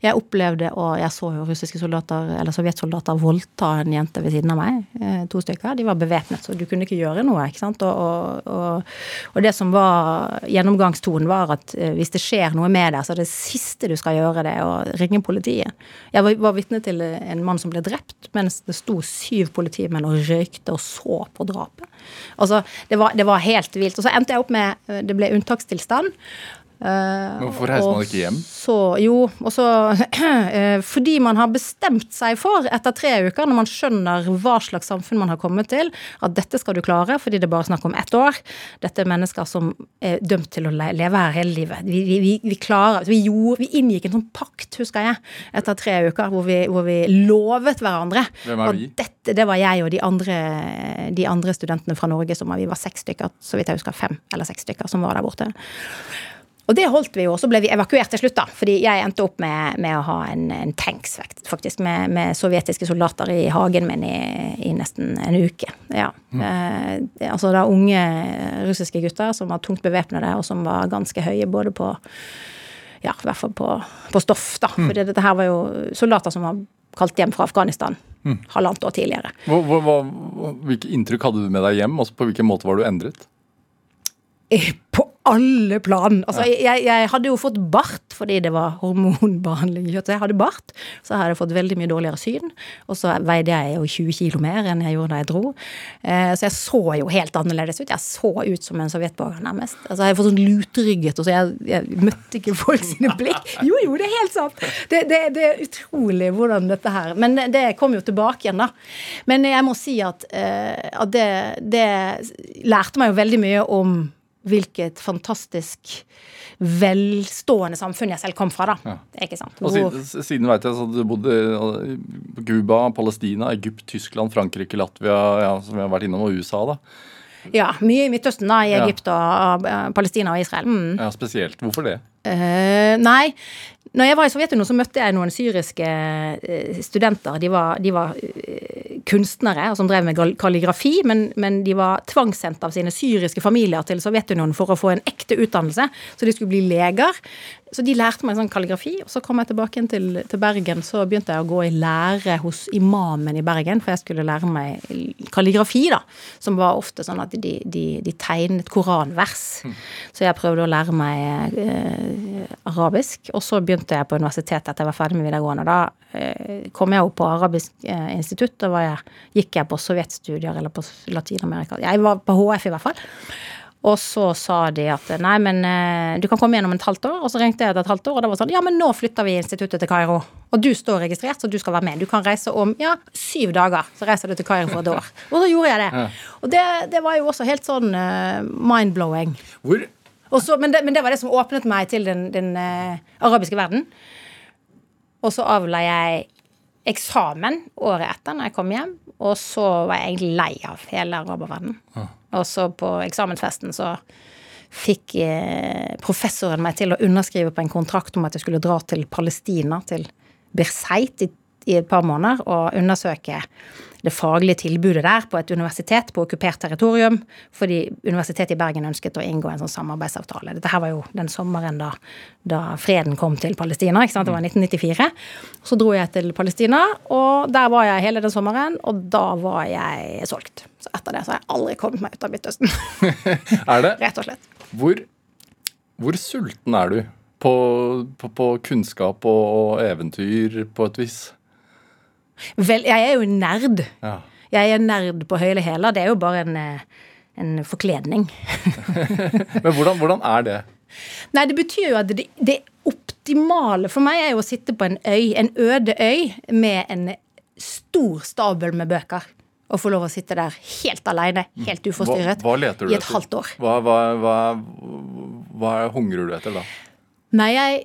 Jeg opplevde, og jeg så jo russiske soldater, eller sovjetsoldater voldta en jente ved siden av meg. Eh, to stykker. De var bevæpnet, så du kunne ikke gjøre noe. ikke sant? Og, og, og, det som var gjennomgangstonen, var at eh, hvis det skjer noe med deg, så er det siste du skal gjøre, det å ringe politiet. Jeg var, var vitne til en mann som ble drept, mens det sto syv politimenn og røykte og så på drapet. Altså, det var, det var helt vilt. Og så endte jeg opp med eh, Det ble unntakstilstand. Eh, Hvorfor reiser man ikke hjem? Så, jo, og så eh, Fordi man har bestemt seg for, etter tre uker, når man skjønner hva slags samfunn man har kommet til, at dette skal du klare, fordi det er bare snakk om ett år. Dette er mennesker som er dømt til å leve her hele livet. Vi, vi, vi, klarer vi, gjorde, vi inngikk en sånn pakt, husker jeg, etter tre uker, hvor vi, hvor vi lovet hverandre. Hvem er vi? dette, det var jeg og de andre, de andre studentene fra Norge, som var, vi var seks stykker, så vidt jeg husker, fem eller seks stykker som var der borte. Og det holdt vi jo, og så ble vi evakuert til slutt, da. Fordi jeg endte opp med, med å ha en, en tanks, faktisk, med, med sovjetiske soldater i hagen min i, i nesten en uke. Ja. Eh, det- altså da unge russiske gutter som var tungt bevæpnede, og som var ganske høye både på Ja, i hvert fall på, på stoff, da. For dette her var jo soldater som var kalt hjem fra Afghanistan halvannet år tidligere. Hva, hva, hva, hvilke inntrykk hadde du med deg hjem? Altså, på hvilken måte var du endret? Eh, På alle plan. Altså, jeg, jeg hadde jo fått bart fordi det var hormonbehandling. i kjøttet. Jeg hadde bart, så hadde jeg fått veldig mye dårligere syn. Og så veide jeg jo 20 kilo mer enn jeg gjorde da jeg dro. Eh, så jeg så jo helt annerledes ut. Jeg så ut som en sovjetborger, nærmest. Altså, jeg hadde fått sånn lutrygget, og så jeg, jeg møtte ikke folk sine blikk. Jo, jo, det er helt sant. Det, det, det er utrolig hvordan dette her Men det kom jo tilbake igjen, da. Men jeg må si at, eh, at det, det lærte meg jo veldig mye om hvilket fantastisk velstående samfunn jeg selv kom fra, da. Er ikke sant. Og siden, siden vet jeg så du bodde i Cuba, Palestina, Egypt, Tyskland, Frankrike, Latvia, ja, som vi har vært innom, og USA. da. ja, mye i Midtøsten, da. I Ja. Egypt og eh, Palestina og Israel. Mm. Ja, Spesielt. Hvorfor det? Eh, nei. Når jeg var i Sovjetunionen, så møtte jeg noen syriske eh, studenter. De var, de var eh, kunstnere som drev med kalligrafi, men, men de var tvangssendt av sine syriske familier til Sovjetunionen for å få en ekte utdannelse, så de skulle bli leger. Så de lærte meg sånn kalligrafi, og så kom jeg tilbake inn til, til Bergen. Så begynte jeg å gå i lære hos imamen i Bergen, for jeg skulle lære meg kalligrafi, da. Som var ofte sånn at de, de, de tegnet koranvers. Så jeg prøvde å lære meg eh, arabisk. Og så begynte jeg på universitetet etter jeg var ferdig med videregående. Da eh, kom jeg jo på Arabisk eh, institutt. og var jeg, gikk jeg på sovjetstudier eller på Latin-Amerika. Jeg var på HF i hvert fall. Og så sa de at nei, men eh, du kan komme igjen om et halvt år. Og så ringte jeg etter et halvt år, og da var det sånn ja, men nå flytter vi instituttet til Kairo. Og du står registrert, så du skal være med. Du kan reise om ja, syv dager. Så reiser du til Kairo for et år. Og så gjorde jeg det. Og det, det var jo også helt sånn uh, mind-blowing. Hvor Og så- men, det, men det var det som åpnet meg til den, den uh, arabiske verden. Og så avla jeg eksamen året etter når jeg kom hjem. Og så var jeg egentlig lei av hele araberverdenen. Og så på eksamensfesten så fikk eh, professoren meg til å underskrive på en kontrakt om at jeg skulle dra til Palestina, til Birzeit, i, i et par måneder og undersøke det faglige tilbudet der på et universitet på okkupert territorium, fordi Universitetet i Bergen ønsket å inngå en sånn samarbeidsavtale. Dette her var jo den sommeren da, da freden kom til Palestina. ikke sant? Det var 1994. Så dro jeg til Palestina, og der var jeg hele den sommeren, og da var jeg solgt. Så etter det så har jeg aldri kommet meg ut av Midtøsten. er det? Rett og slett. Hvor, hvor sulten er du på, på, på kunnskap og, og eventyr, på et vis? Vel, jeg er jo nerd. Ja. Jeg er nerd på høyle hæler. Det er jo bare en, eh, en forkledning. Men hvordan, hvordan er det? Nei, det betyr jo at det, det optimale for meg er jo å sitte på en øy, en øde øy, med en stor stabel med bøker. Og få lov å sitte der helt alene, helt Hva, uforstyrret, hva du i et etter? halvt år. Hva, hva, hva, hva hungrer du etter da? Nei, jeg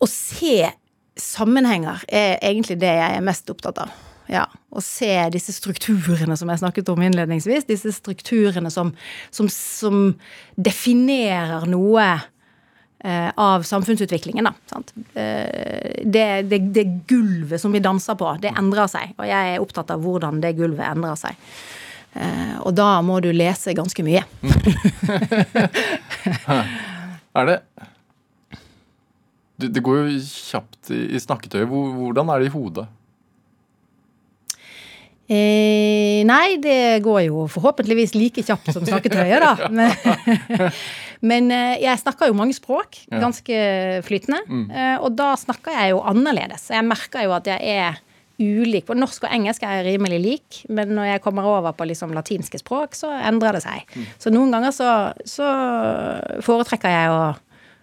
Å se sammenhenger er egentlig det jeg er mest opptatt av. Ja, Å se disse strukturene som jeg snakket om innledningsvis. Disse strukturene som, som, som definerer noe eh, av samfunnsutviklingen. Da, sant? Eh, det, det, det gulvet som vi danser på, det endrer seg. Og jeg er opptatt av hvordan det gulvet endrer seg. Eh, og da må du lese ganske mye. Er det Det, det går jo kjapt i, i snakketøyet. Hvordan er det i hodet? Eh, nei, det går jo forhåpentligvis like kjapt som snakketøyet, da. Men, men eh, jeg snakker jo mange språk, ganske flytende. Eh, og da snakker jeg jo annerledes. Jeg merker jo at jeg er ulik. På norsk og engelsk er jeg rimelig lik, men når jeg kommer over på liksom latinske språk, så endrer det seg. Så noen ganger så, så foretrekker jeg å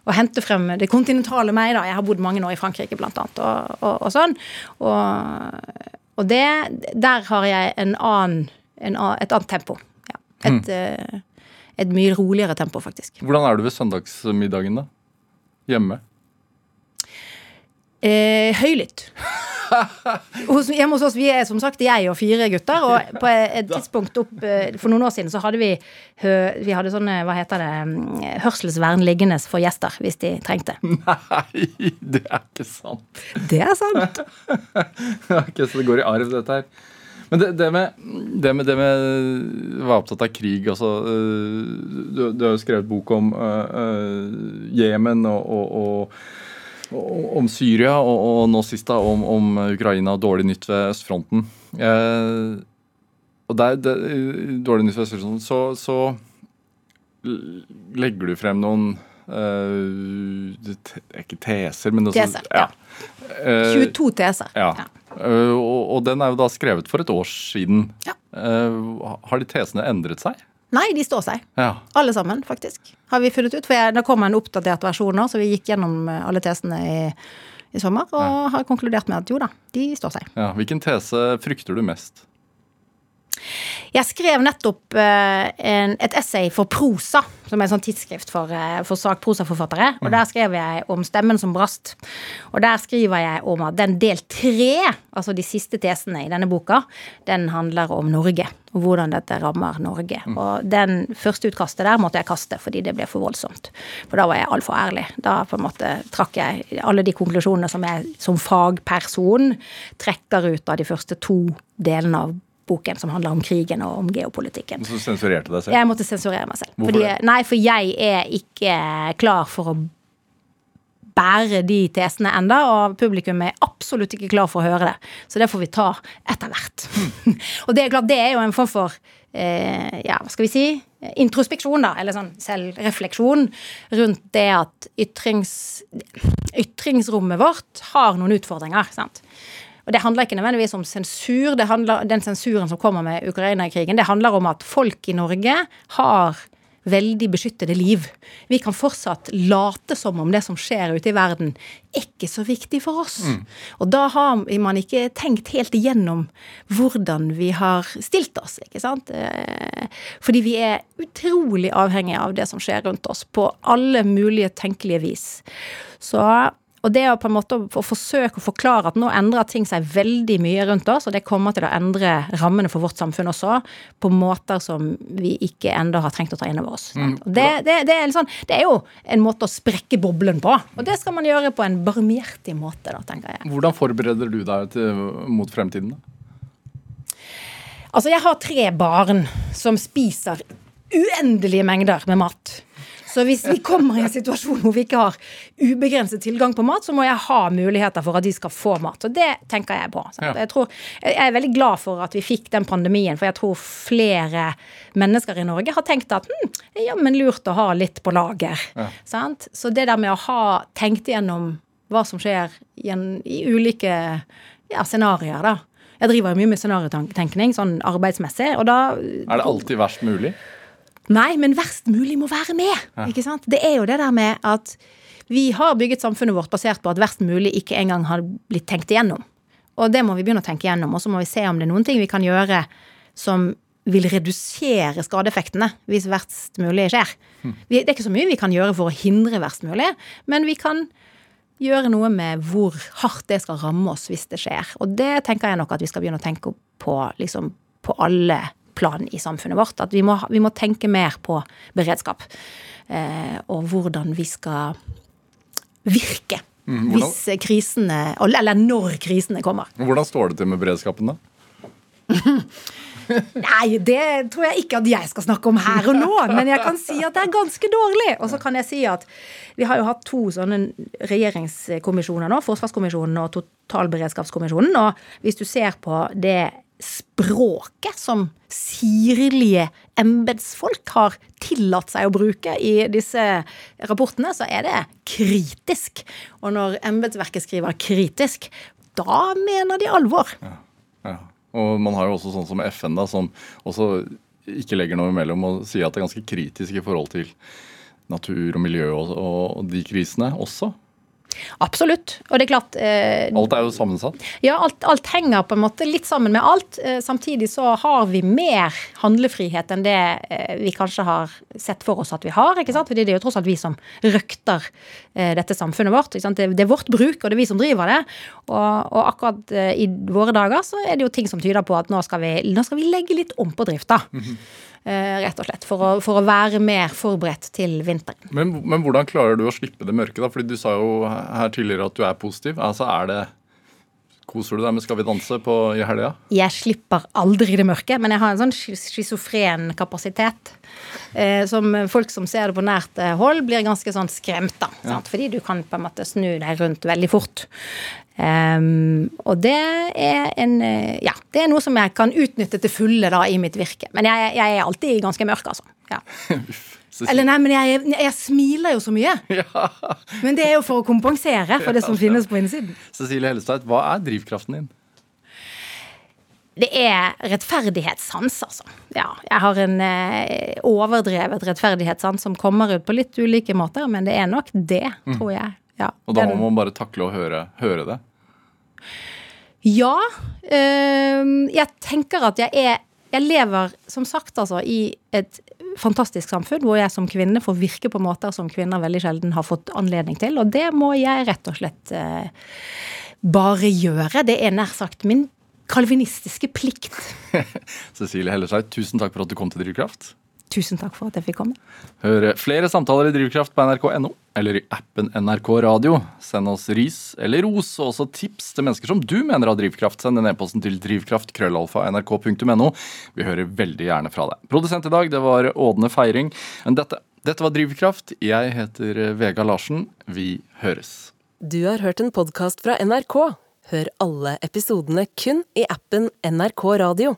å hente frem det kontinentale meg. da, Jeg har bodd mange år i Frankrike, blant annet, og, og, og sånn. Og, og det, der har jeg en annen, en, et annet tempo. Ja. Et, mm. et mye roligere tempo, faktisk. Hvordan er du ved søndagsmiddagen, da? Hjemme? Eh, høylytt. Hjemme hos oss, vi er som sagt jeg og fire gutter, og på et tidspunkt opp eh, For noen år siden så hadde vi Vi hadde sånne, hva heter det, mm, hørselsvern liggende for gjester, hvis de trengte. Nei, det er ikke sant. Det er sant. ok, Så det går i arv, dette her. Men det, det, med, det med det med Var opptatt av krig, altså øh, Du, du har jo skrevet bok om Jemen uh, og, og, og, og om Syria, og, og nå sist da om, om Ukraina og dårlig nytt ved østfronten. Eh, og der, det, dårlig nytt ved østfronten, så, så legger du frem noen eh, er ikke teser, men også, Teser, ja. ja. 22 teser. ja. ja. og, og den er jo da skrevet for et år siden. Ja. Har de tesene endret seg? Nei, de står seg. Ja. Alle sammen, faktisk. Har vi funnet ut. For jeg, det kom en oppdatert versjon nå, så vi gikk gjennom eh, alle tesene i, i sommer og har konkludert med at jo da, de står seg. ja. Hvilken tese frykter du mest? Jeg skrev nettopp eh, en, et essay for Prosa, som er en sånn tidsskrift for, eh, for sakprosaforfattere. Og der skrev jeg om stemmen som brast. Og der skriver jeg om at den del tre, altså de siste tesene i denne boka, den handler om Norge. Og hvordan dette rammer Norge. Og den første utkastet der måtte jeg kaste fordi det ble for voldsomt. For da var jeg altfor ærlig. Da på en måte trakk jeg alle de konklusjonene som jeg som fagperson trekker ut av de første to delene av boken som handler om krigen og om geopolitikken. Så sensurerte deg selv? Jeg måtte sensurere meg selv. Hvorfor Fordi, det? nei, for jeg er ikke klar for å bære de tesene enda, og publikum er absolutt ikke klar for å høre det. Så det får vi ta etter hvert. og det er klart, det er jo en form for eh, ja, hva skal vi si, introspeksjon, da, eller sånn selvrefleksjon rundt det at ytrings, ytringsrommet vårt har noen utfordringer. sant? Og det handler ikke nødvendigvis om sensur. Det handler, den sensuren som kommer med Ukraina-krigen, det handler om at folk i Norge har veldig beskyttede liv. Vi kan fortsatt late som om det som skjer ute i verden, er ikke så viktig for oss. Og da har man ikke tenkt helt igjennom hvordan vi har stilt oss, ikke sant. Eh, Fordi vi er utrolig avhengige av det som skjer rundt oss, på alle mulige tenkelige vis. Så og det å på en måte å forsøke å forklare at nå endrer ting seg veldig mye rundt oss, og det kommer til å endre rammene for vårt samfunn også, på måter som vi ikke ennå har trengt å ta inn over oss. Mm. det, det, det, er sånn, det er jo en måte å sprekke boblen på, og det skal man gjøre på en barmhjertig måte, da, tenker jeg. Hvordan forbereder du deg til, mot fremtiden? da? Altså, jeg har tre barn som spiser uendelige mengder med mat. Så hvis vi kommer i en situasjon hvor vi ikke har ubegrenset tilgang på mat, så må jeg ha muligheter for at de skal få mat. Og det tenker jeg på. sant? Ja. Jeg, tror, jeg er veldig glad for at vi fikk den pandemien, for jeg tror flere mennesker i Norge har tenkt at hm, jammen lurt å ha litt på lager. Sant? Så det der med å ha tenkt igjennom hva som skjer i, en, i ulike ja, scenarioer, da. Jeg driver jo mye med scenariotenkning, sånn arbeidsmessig, og da Er det alltid verst mulig? Nei, men verst mulig må være med. Ikke sant? Det er jo det der med at vi har bygget samfunnet vårt basert på at verst mulig ikke engang har blitt tenkt igjennom. Og det må vi begynne å tenke igjennom, og så må vi se om det er noen ting vi kan gjøre som vil redusere skadeeffektene hvis verst mulig skjer. Vi, det er ikke så mye vi kan gjøre for å hindre verst mulig, men vi kan gjøre noe med hvor hardt det skal ramme oss hvis det skjer. Og det tenker jeg nok at vi skal begynne å tenke på liksom, på alle plan i samfunnet vårt. At vi må, vi må tenke mer på beredskap. Eh, og hvordan vi skal virke Mm, hvis krisene Eller når krisene kommer. Hvordan står det til med beredskapen, da? Nei, det tror jeg ikke at jeg skal snakke om her og nå, men jeg kan si at det er ganske dårlig. Og så kan jeg si at vi har jo hatt to sånne regjeringskommisjoner nå, Forsvarskommisjonen og Totalberedskapskommisjonen. Og hvis du ser på det språket som sirlige embetsfolk har tillatt seg å bruke i disse rapportene, så er det kritisk. Og når embetsverket skriver kritisk, da mener de alvor. Ja. Og man har jo også sånn som FN, da, som også ikke legger noe imellom og sier at det er ganske kritisk i forhold til natur og miljø og, og de krisene også. Absolutt. Og det er klart eh, Alt er jo sammensatt. Ja, alt, alt henger på en måte litt sammen med alt. Eh, samtidig så har vi mer handlefrihet enn det eh, vi kanskje har sett for oss at vi har. ikke sant? Fordi det er jo tross alt vi som røkter eh, dette samfunnet vårt. ikke sant? Det, det er vårt bruk, og det er vi som driver det. Og, og akkurat eh, i våre dager så er det jo ting som tyder på at nå skal vi, nå skal vi legge litt om på drifta. Eh, rett og slett. For å, for å være mer forberedt til vinteren. Men, men hvordan klarer du å slippe det mørke? da? Fordi Du sa jo her tidligere at du er positiv. Altså er det, Koser du deg med Skal vi danse på, i helga? jeg slipper aldri det mørke, men jeg har en sånn schizofren kapasitet. Eh, som folk som ser det på nært eh, hold, blir ganske sånn skremt av. Ja. Fordi du kan på en måte snu deg rundt veldig fort. Um, og det er en eh, Ja, det er noe som jeg kan utnytte til fulle da i mitt virke. Men jeg, jeg er alltid ganske mørk, altså. Ja. Eller nei, men jeg, jeg smiler jo så mye. Ja. Men det er jo for å kompensere for det som finnes på innsiden. Cecilie Hellestad, hva er drivkraften din? Det er rettferdighetssans, altså. Ja, jeg har en eh, overdrevet rettferdighetssans som kommer ut på litt ulike måter, men det er nok det, tror jeg. Ja, Mm. Og da Den- må man bare takle å høre, høre det. Ja. øhm, jeg tenker at jeg er Jeg lever som sagt altså i et fantastisk samfunn hvor jeg som kvinne får virke på måter som kvinner veldig sjelden har fått anledning til, og det må jeg rett og slett eh, bare gjøre. Det er nær sagt min kalvinistiske plikt. Cecilie Hellestveit, tusen takk for at du kom til Drivkraft. Tusen takk for at jeg fikk komme. Hør flere samtaler i Drivkraft på nrk.no eller i appen NRK Radio. Send oss ris eller ros, og også tips til mennesker som du mener har drivkraft. Send den e-posten til drivkraft.krøllalfa.nrk.no. Vi hører veldig gjerne fra deg. Produsent i dag, det var Ådne Feiring. Men dette, dette var Drivkraft. Jeg heter Vega Larsen. Vi høres. Du har hørt en podkast fra NRK. Hør alle episodene kun i appen NRK Radio.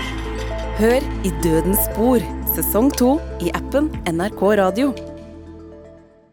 Hør i Dødens spor, sesong to i appen NRK Radio.